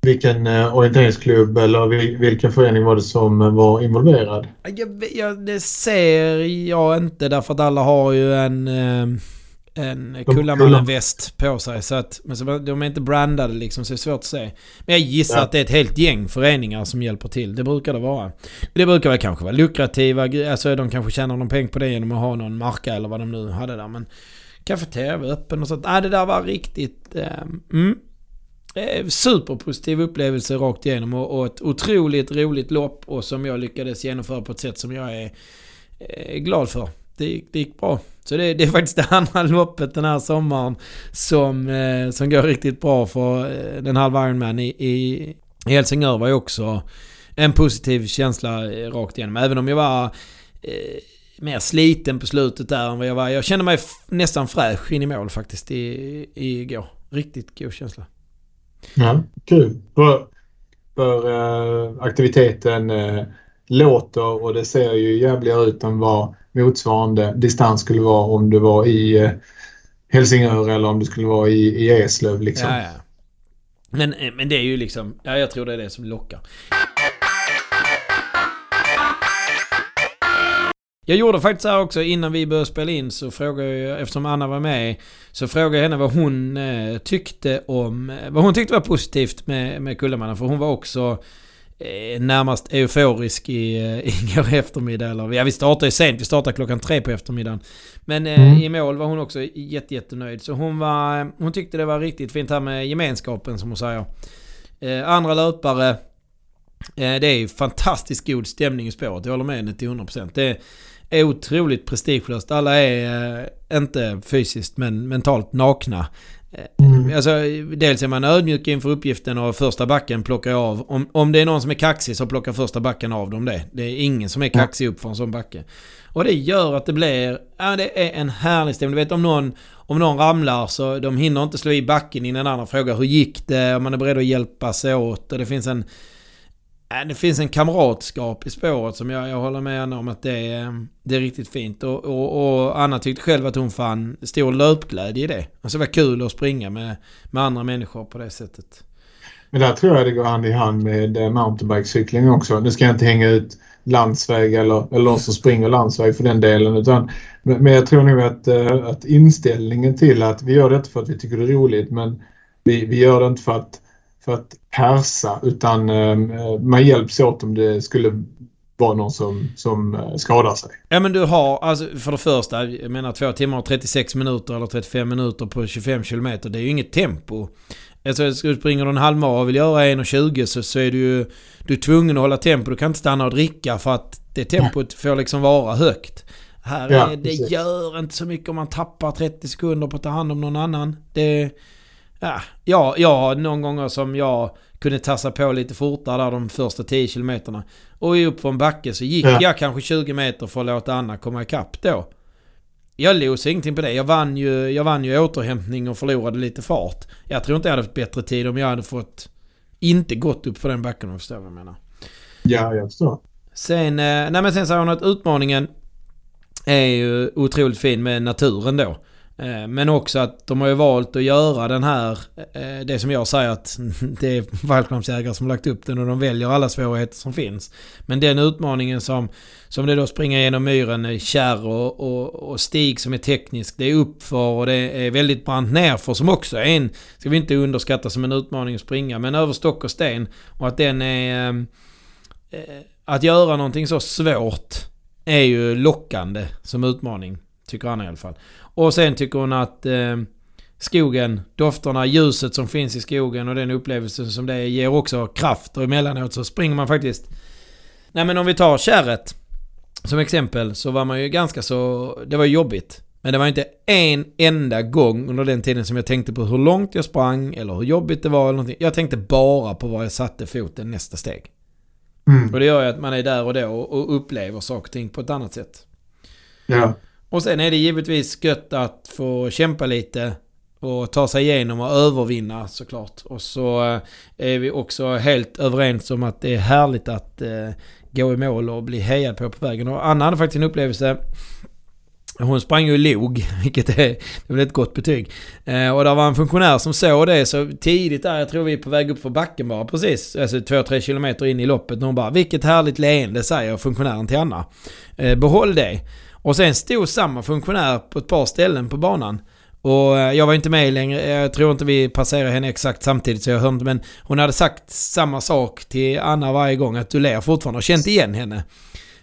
Vilken eh, orienteringsklubb eller vilken förening var det som var involverad? Jag, jag, det ser jag inte därför att alla har ju en, eh, en Kullamannen-väst på sig. Så att, men så, de är inte brandade liksom så det är svårt att se. Men jag gissar ja. att det är ett helt gäng föreningar som hjälper till. Det brukar det vara. Det brukar väl kanske vara lukrativa, alltså de kanske tjänar någon pengar på det genom att ha någon marka eller vad de nu hade där. Men Café-TV öppen och sånt. Nej, det där var riktigt... Eh, mm, eh, superpositiv upplevelse rakt igenom och, och ett otroligt roligt lopp och som jag lyckades genomföra på ett sätt som jag är eh, glad för. Det, det gick bra. Så det, det, är faktiskt det andra loppet den här sommaren som, eh, som går riktigt bra för eh, den halva Ironman i, i, i Helsingör var ju också en positiv känsla eh, rakt igenom. Även om jag var eh, mer sliten på slutet där än vad jag var. Jag kände mig nästan fräsch in i mål faktiskt i, i igår. Riktigt god känsla. Ja, kul. För, för äh, aktiviteten äh, låter och det ser ju jävligare ut än vad motsvarande distans skulle vara om du var i eh, Helsingör eller om du skulle vara i, i Eslöv. Liksom. Ja, ja. Men, eh, men det är ju liksom, ja jag tror det är det som lockar. Jag gjorde faktiskt så här också innan vi började spela in så frågade jag, eftersom Anna var med, så frågade jag henne vad hon eh, tyckte om, vad hon tyckte var positivt med, med Kullamannen. För hon var också närmast euforisk i, eh, igår eftermiddag. Eller, ja, vi startade ju sent, vi startade klockan tre på eftermiddagen. Men eh, mm. i mål var hon också jätte, jättenöjd. Så hon, var, hon tyckte det var riktigt fint här med gemenskapen som hon säger. Eh, andra löpare, det är ju fantastiskt god stämning i spåret. Jag håller med henne till 100%. Det, är otroligt prestigelöst. Alla är eh, inte fysiskt men mentalt nakna. Eh, mm. Alltså, dels är man ödmjuk inför uppgiften och första backen plockar av. Om, om det är någon som är kaxig så plockar första backen av dem det. Det är ingen som är kaxig upp för en sån backe. Och det gör att det blir... Ja, det är en härlig stämning. Du vet om någon, om någon ramlar så de hinner inte slå i backen innan andra frågar hur gick det? Om man är beredd att hjälpa sig åt. Och det finns en Äh, det finns en kamratskap i spåret som jag, jag håller med Anna om att det är, det är riktigt fint. Och, och, och, Anna tyckte själv att hon fann stor löpglädje i det. Alltså det var kul att springa med, med andra människor på det sättet. Men där tror jag det går hand i hand med eh, mountainbikecykling också. Nu ska jag inte hänga ut landsväg eller, eller de som springer landsväg för den delen. Utan, men jag tror nog att, eh, att inställningen till att vi gör det inte för att vi tycker det är roligt men vi, vi gör det inte för att för att persa utan eh, man hjälps åt om det skulle vara någon som, som eh, skadar sig. Ja men du har, alltså för det första, jag menar 2 timmar och 36 minuter eller 35 minuter på 25 kilometer. Det är ju inget tempo. Alltså springer du en halvmara och vill göra 1.20 så, så är du ju du är tvungen att hålla tempo. Du kan inte stanna och dricka för att det tempot får liksom vara högt. Här ja, är, det precis. gör inte så mycket om man tappar 30 sekunder på att ta hand om någon annan. Det, Ja, ja, ja, någon gånger som jag kunde tassa på lite fortare där de första 10 kilometerna. Och upp för en backe så gick ja. jag kanske 20 meter för att låta Anna komma ikapp då. Jag losade ingenting på det. Jag vann ju, jag vann ju återhämtning och förlorade lite fart. Jag tror inte jag hade fått bättre tid om jag hade fått inte gått upp för den backen om du förstår vad jag menar. Ja, jag förstår. Sen, eh, nej men sen säger hon att utmaningen är ju otroligt fin med naturen då. Eh, men också att de har ju valt att göra den här, eh, det som jag säger att det är fallskärmsjägare som lagt upp den och de väljer alla svårigheter som finns. Men den utmaningen som, som det då springer genom myren, är kärr och, och, och stig som är teknisk, det är uppför och det är väldigt brant nerför som också är en, ska vi inte underskatta som en utmaning att springa, men över stock och sten. Och att den är... Att göra någonting så svårt är ju lockande som utmaning. Tycker Anna i alla fall. Och sen tycker hon att eh, skogen, dofterna, ljuset som finns i skogen och den upplevelsen som det ger också kraft. Och emellanåt så springer man faktiskt... Nej men om vi tar kärret som exempel så var man ju ganska så... Det var jobbigt. Men det var inte en enda gång under den tiden som jag tänkte på hur långt jag sprang eller hur jobbigt det var eller någonting. Jag tänkte bara på var jag satte foten nästa steg. Mm. Och det gör ju att man är där och då och upplever saker och ting på ett annat sätt. Ja. Och sen är det givetvis gött att få kämpa lite och ta sig igenom och övervinna såklart. Och så eh, är vi också helt överens om att det är härligt att eh, gå i mål och bli hejad på på vägen. Och Anna hade faktiskt en upplevelse hon sprang ju i log, vilket är, det är väl ett gott betyg. Eh, och det var en funktionär som såg det så tidigt där, jag tror vi är på väg upp för backen bara precis. Alltså 2-3 kilometer in i loppet. Och hon bara, vilket härligt leende säger funktionären till Anna. Eh, behåll det. Och sen stod samma funktionär på ett par ställen på banan. Och eh, jag var inte med längre, jag tror inte vi passerade henne exakt samtidigt så jag hörde inte. Men hon hade sagt samma sak till Anna varje gång, att du ler fortfarande och känt igen henne.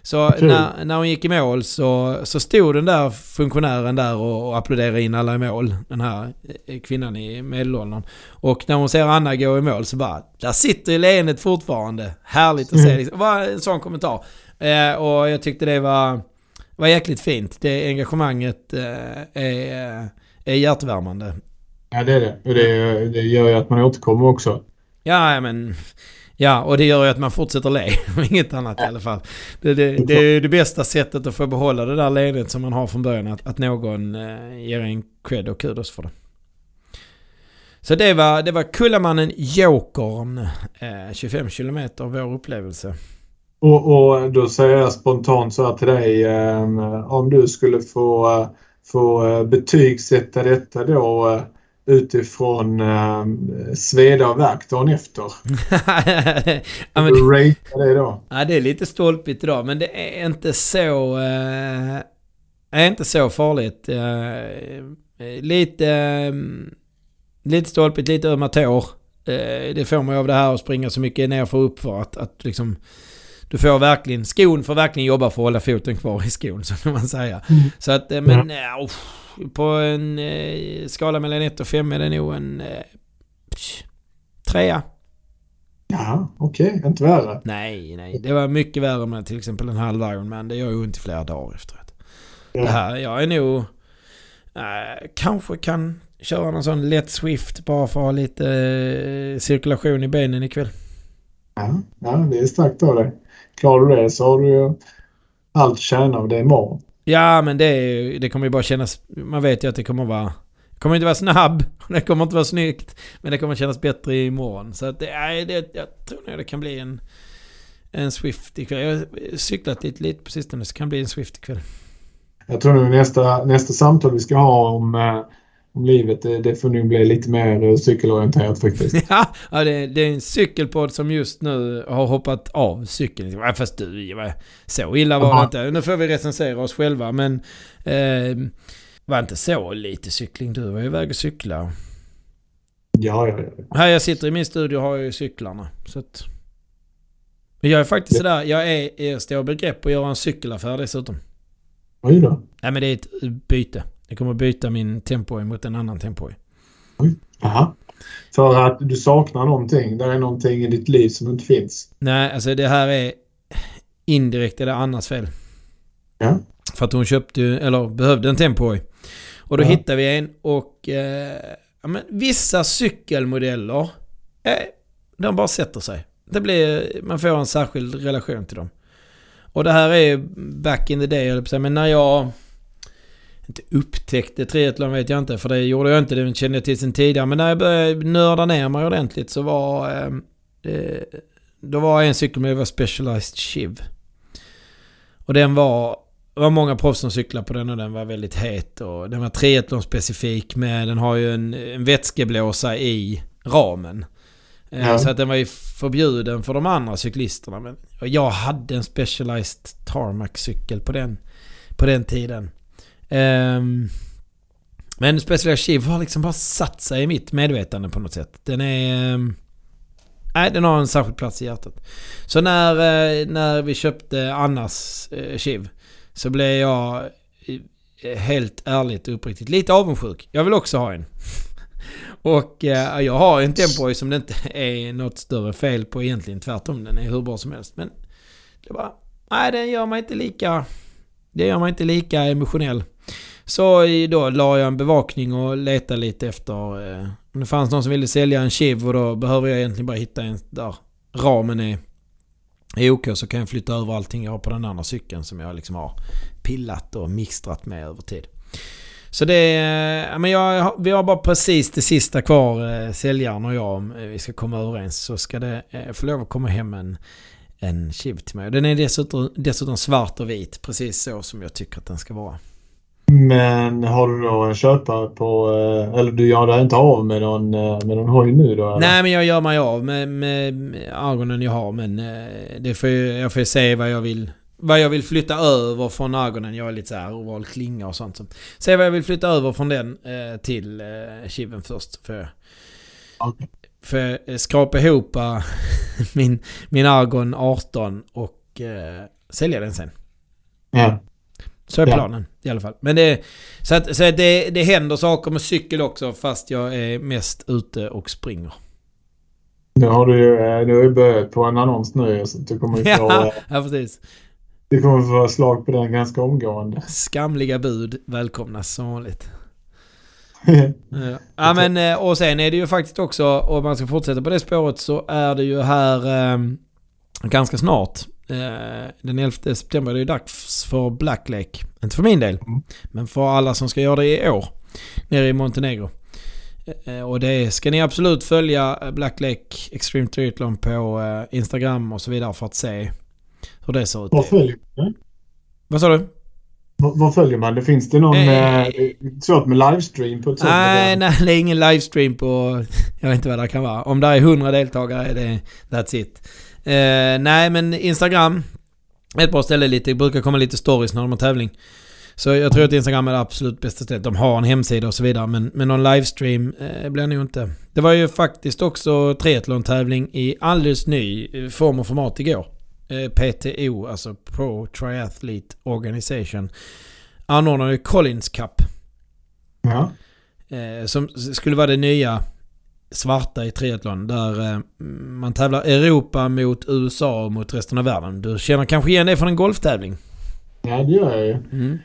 Så när, när hon gick i mål så, så stod den där funktionären där och, och applåderade in alla i mål. Den här eh, kvinnan i medelåldern. Och när hon ser Anna gå i mål så bara, där sitter ju leendet fortfarande. Härligt att se. Mm. Det var en sån kommentar. Eh, och jag tyckte det var, var jäkligt fint. Det engagemanget eh, är, är hjärtvärmande. ja, det är det. Och det, det gör ju att man återkommer också. Ja, men... Ja, och det gör ju att man fortsätter le. Inget annat i alla fall. Det, det, det är det bästa sättet att få behålla det där leendet som man har från början. Att, att någon eh, ger en cred och kudos för det. Så det var, det var Kullamannen Jokern. Eh, 25 kilometer vår upplevelse. Och, och då säger jag spontant så här till dig. Eh, om du skulle få, eh, få eh, betygsätta detta då eh, utifrån eh, sveda och värk dagen efter. ja, men, du ratear det då? ja, det är lite stolpigt idag, men det är inte så... Eh, är inte så farligt. Eh, lite... Eh, lite stolpigt, lite ömma tår. Det får man ju av det här att springa så mycket nerför och uppför att, att liksom... Du får verkligen, skon får verkligen jobba för att hålla foten kvar i skon så kan man säga. Mm. Så att, eh, men ja. uff, på en eh, skala mellan 1 och 5 är det nog en eh, psh, trea. Ja, okej. Inte värre. Nej, nej. Det var mycket värre med till exempel en halv Ironman. Det gör ju ont i flera dagar efteråt. Ja. Det här, jag är nog... Kanske kan köra någon sån lätt Swift bara för att ha lite cirkulation i benen ikväll. Ja, ja, det är starkt av dig. Klarar du det så har du ju allt tjäna av det imorgon. Ja, men det, det kommer ju bara kännas... Man vet ju att det kommer vara... Det kommer inte vara snabb, det kommer inte vara snyggt. Men det kommer kännas bättre imorgon. Så att det, nej, det, jag tror nog det kan bli en, en Swift ikväll. Jag har cyklat lite, lite på sistone så det kan bli en Swift ikväll. Jag tror nog nästa, nästa samtal vi ska ha om, eh, om livet, det, det får nog bli lite mer eh, cykelorienterat faktiskt. Ja, ja det, det är en cykelpodd som just nu har hoppat av cykeln. Ja, Fast du, så illa var det Aha. inte. Nu får vi recensera oss själva men... Eh, var inte så lite cykling. Du var ju iväg och cykla. Ja, ja, ja. Här jag sitter i min studio har jag ju cyklarna. Så att... Jag är faktiskt sådär, jag är, jag står i begrepp att göra en cykelaffär dessutom. Oj då. Nej men det är ett byte. Jag kommer byta min Tempoy mot en annan Tempoy. Jaha. För att du saknar någonting. Det är någonting i ditt liv som inte finns. Nej, alltså det här är indirekt är det Annas fel. Ja. För att hon köpte eller behövde en Tempoy. Och då Ja. hittade vi en och... Eh, ja, men vissa cykelmodeller, eh, de bara sätter sig. Det blir, man får en särskild relation till dem. Och det här är back in the day, men när jag... Inte upptäckte triathlon vet jag inte, för det gjorde jag inte, det kände jag till sen tidigare. Men när jag började nörda ner mig ordentligt så var... Eh, eh, då var en cykel med var Specialized Shiv. Och den var var många proffs som cyklade på den och den var väldigt het. Och den var triathlon specifik med, den har ju en, en vätskeblåsa i ramen. Ja. Så att den var ju förbjuden för de andra cyklisterna. Men jag hade en Specialized Tarmac-cykel på den, på den tiden. Um, men Special Chiv har liksom bara satt sig i mitt medvetande på något sätt. Den är... Um, Nej, den har en särskild plats i hjärtat. Så när, uh, när vi köpte Annas eh, uh, Chiv så blev jag uh, helt ärligt och uppriktigt lite avundsjuk. Jag vill också ha en. Och uh, jag har en Tempoy som det inte är något större fel på egentligen. Tvärtom, den är hur bra som helst. Men det var... Nej, den gör mig inte lika... Det gör mig inte lika emotionell. Så då la jag en bevakning och letade lite efter... Eh, om det fanns någon som ville sälja en Chiv och då behöver jag egentligen bara hitta en där ramen är, är OK så kan jag flytta över allting jag har på den andra cykeln som jag liksom har pillat och mixtrat med över tid. Så det... Eh, är- men jag, vi har bara precis det sista kvar, eh, säljaren och jag, om eh, vi ska komma överens. Så ska det eh, få lov att komma hem en, en Chiv till mig. Den är dessutom, dessutom svart och vit, precis så som jag tycker att den ska vara. Men har du då en köpare på... eh, Eller du gör dig inte av med någon, eh, med någon hoj nu då? Eller? Nej, men jag gör mig av med, med, ögonen jag har. Men eh, det får ju, jag får se vad jag vill vad jag vill flytta över från ögonen. Jag är lite så här oval klinga och sånt. Så. Se vad jag vill flytta över från den till chiven först. För, Okej. för skrapa ihop min, min Argon 18 och sälja den sen. Ja. Så är Ja. planen i alla fall. Men det, så att, så att det, det händer saker med cykel också fast jag är mest ute och springer. Nu har du ju eh, du har ju börjat på en annons nu så du kommer ju få, Ja, eh, ja, precis. du kommer få slag på den ganska omgående. Skamliga bud välkomnas som vanligt. Ja. ja men eh, och sen är det ju faktiskt också, om man ska fortsätta på det spåret så är det ju här eh, ganska snart. Eh, den 11 september är det dags för Black Lake. Inte för min del, Mm. men för alla som ska göra det i år. Nere i Montenegro. Eh, och det ska ni absolut följa Black Lake Extreme Triathlon på eh, Instagram och så vidare för att se hur det ser ut. Vad följer man? Vad sa du? Vad, följer man? Det finns det någon... Eh, Eh, svårt med livestream på ett sånt Nej, nej, det är ingen livestream på... Jag vet inte vad det kan vara. Om det är 100 deltagare är det... That's it. Eh, nej, men Instagram. Ett bra ställe lite. Det brukar komma lite stories när de har tävling. Så jag tror att Instagram är det absolut bästa stället. De har en hemsida och så vidare. Men, men någon livestream eh, blir det nog inte. Det var ju faktiskt också triathlon-tävling i alldeles ny eh, form och format igår. Eh, PTO, alltså Pro Triathlete Organization, anordnade Collins Cup. Ja. Eh, som skulle vara det nya svarta i triathlon. Där eh, man tävlar Europa mot USA och mot resten av världen. Du känner kanske igen det från en golftävling? ja, det gör jag ju. Mm.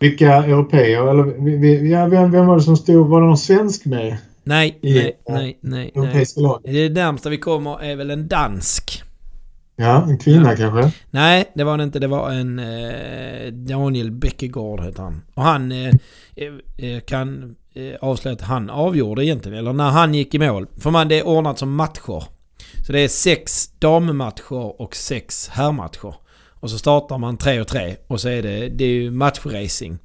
Vilka europeer eller vi, vi, ja, vem, vem var det som stod? Var det någon svensk med? Nej, I, nej, eh, nej, nej. Europeiska lag? Det närmsta vi kommer är väl en dansk. Ja, en kvinna Ja. kanske? Nej, det var det inte. Det var en eh, Daniel Bäckegård heter han. Och han eh, eh, kan avslöja att han avgjorde egentligen. Eller när han gick i mål. För man, det är ordnat som matcher. Så det är sex dammatcher och sex herrmatcher. Och så startar man tre och tre. Och så är det, det är ju matchracing.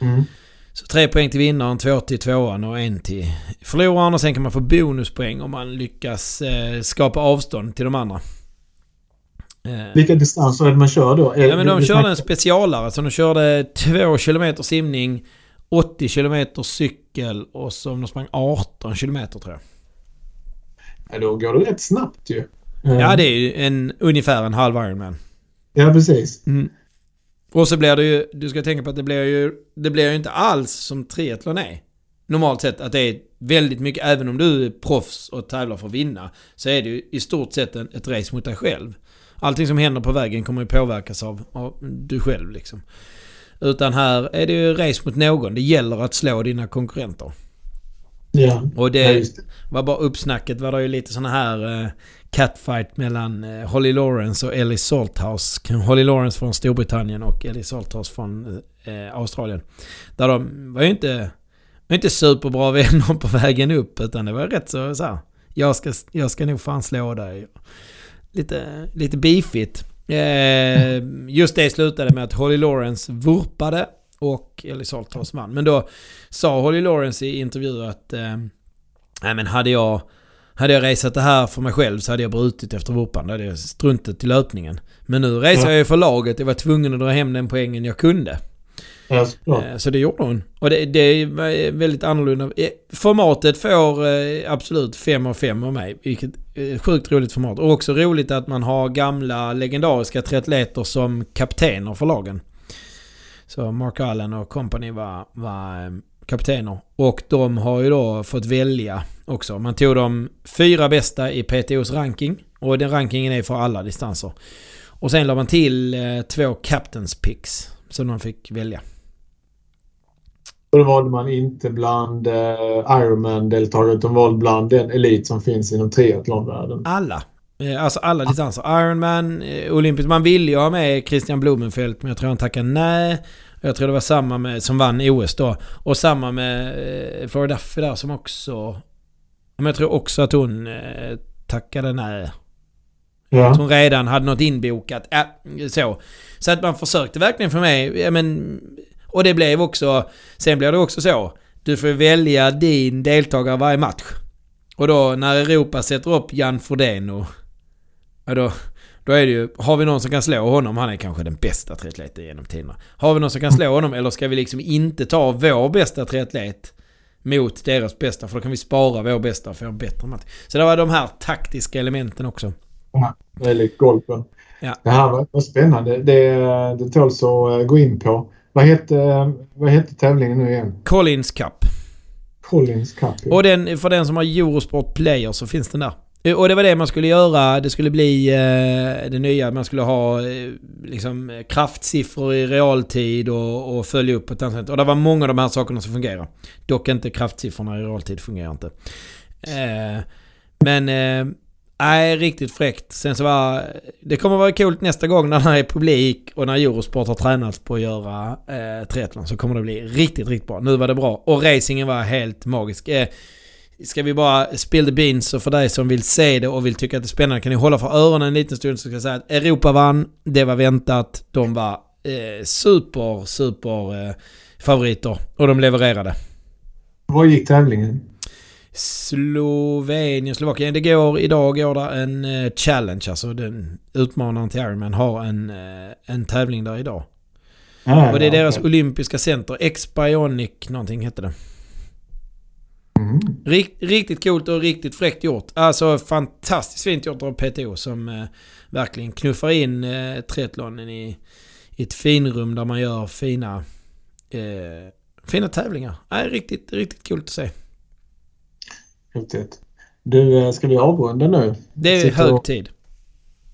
Mm. Så tre poäng till vinnaren, två till tvåan och en till förloraren. Och sen kan man få bonuspoäng om man lyckas eh, skapa avstånd till de andra. Eh, Vilka distanser är det man kör då? Ja men de körde en specialare. Så de körde 2 km simning, 80 km cykel och så de sprang 18 km tror jag. Ja, då går det rätt snabbt ju. Ja det är ju en, ungefär en halv Ironman. Ja, precis. Mm. Och så blir det ju, du ska tänka på att det blir ju, det blir ju inte alls som triathlon är. Normalt sett att det är väldigt mycket, även om du är proffs och tävlar för att vinna, så är det ju i stort sett en, ett race mot dig själv. Allting som händer på vägen kommer ju påverkas av, av du själv liksom. Utan här är det ju race mot någon. Det gäller att slå dina konkurrenter. Ja, Och ja det just det. var bara uppsnacket var det ju lite såna här eh, catfight mellan eh, Holly Lawrence och Ellie Salthouse. Holly Lawrence från Storbritannien och Ellie Salthouse från eh, Australien. Där de var ju inte, var inte superbra vänner på vägen upp utan det var rätt så, så här, jag ska, jag ska nog fan slå dig. Lite, lite beefigt. Eh, just det slutade med att Holly Lawrence vurpade och Ellis Althaus vann. Men då sa Holly Lawrence i intervju att eh, nej men hade jag hade jag raceat det här för mig själv så hade jag brutit efter vurpan. Då hade jag struntat i löpningen. Men nu racear ja. jag ju för laget. Jag var tvungen att dra hem den poängen jag kunde. Ja, så det gjorde hon. Och det, det är väldigt annorlunda. Eh, formatet får eh, absolut 5 av 5 av mig. Vilket är sjukt roligt format. Och också roligt att man har gamla legendariska triatleter som kaptener för lagen. Så Mark Allen och company var, var eh, kaptener. Och de har ju då fått välja också. Man tog de fyra bästa i PTOs ranking. Och den rankingen är för alla distanser. Och sen la man till två captains picks. Som de fick välja. Och då valde man inte bland eh, Ironman-deltagare utan valde bland den elit som finns inom triathlonvärlden. Alla. Eh, alltså alla distanser. Ironman, eh, Olympisk. Man ville ju ha med Christian Blumenfeldt men jag tror han tackade nej. Jag tror det var samma med, som vann OS då. Och samma med eh, Florida Duffy där som också... Men jag tror också att hon eh, tackade nej. Ja. Att hon redan hade något inbokat. Äh, så. Så att man försökte verkligen för mig, men och det blev också... Sen blir det också så. Du får välja din deltagare varje match. Och då när Europa sätter upp Jan Frodeno. Ja då, då är det ju... Har vi någon som kan slå honom? Han är kanske den bästa triatleten genom tiderna. Har vi någon som kan slå honom? Eller ska vi liksom inte ta vår bästa triatlet mot deras bästa? För då kan vi spara vår bästa och få en bättre match. Så det var de här taktiska elementen också. Ja, väldigt golfen. Ja. Det här var, var spännande. Det, det tåls att gå in på. Vad hette, vad hette tävlingen nu igen? Collins Cup. Collins Cup, ja. Och den, för den som har Eurosport Player så finns den där. Och det var det man skulle göra. Det skulle bli eh, det nya. Man skulle ha eh, liksom, kraftsiffror i realtid och, och följa upp på ett annat sätt. Och det var många av de här sakerna som fungerar. Dock inte kraftsiffrorna i realtid fungerar inte. Eh, men Nej, riktigt fräckt. Sen så var... Det kommer vara coolt nästa gång när det är publik och när Eurosport har tränats på att göra eh, triathlon så kommer det bli riktigt, riktigt bra. Nu var det bra. Och racingen var helt magisk. Eh, ska vi bara spill the beans och för dig som vill se det och vill tycka att det är spännande kan ni hålla för öronen en liten stund så ska jag säga att Europa vann. Det var väntat. De var eh, super, super eh, favoriter. Och de levererade. Vad gick tävlingen? Slovenien, Slovakien. Det går, idag går det en uh, challenge, alltså den utmanaren till Ironman har en, uh, en tävling där idag. Ah, och det är ja, deras okay. olympiska center. X-Bionic någonting hette det. Mm. Rikt, riktigt coolt och riktigt fräckt gjort. Alltså fantastiskt fint gjort av PTO som uh, verkligen knuffar in uh, triathlonen i, i ett finrum där man gör fina, fina tävlingar. Äh, riktigt, riktigt coolt att se. Häftigt. Du, eh, ska vi avrunda nu? Det är hög tid.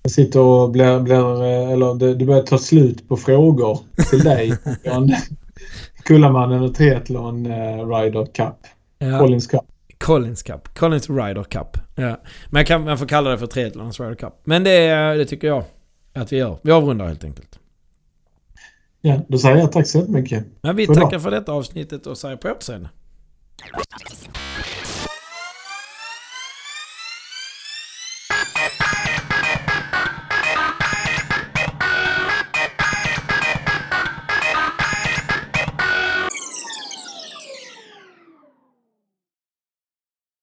Jag sitter och blir, blir eh, eller det, det börjar ta slut på frågor till dig. Kullamannen och Triathlon uh, Rider Cup. Ja. Collins Cup. Collins Cup. Collins Rider Cup. Ja. Man, kan, man får kalla det för Triathlons Rider Cup. Men det, det tycker jag att vi gör. Vi avrundar helt enkelt. Ja, då säger jag tack så mycket. Ja, vi tackar för detta avsnittet och säger på återseende.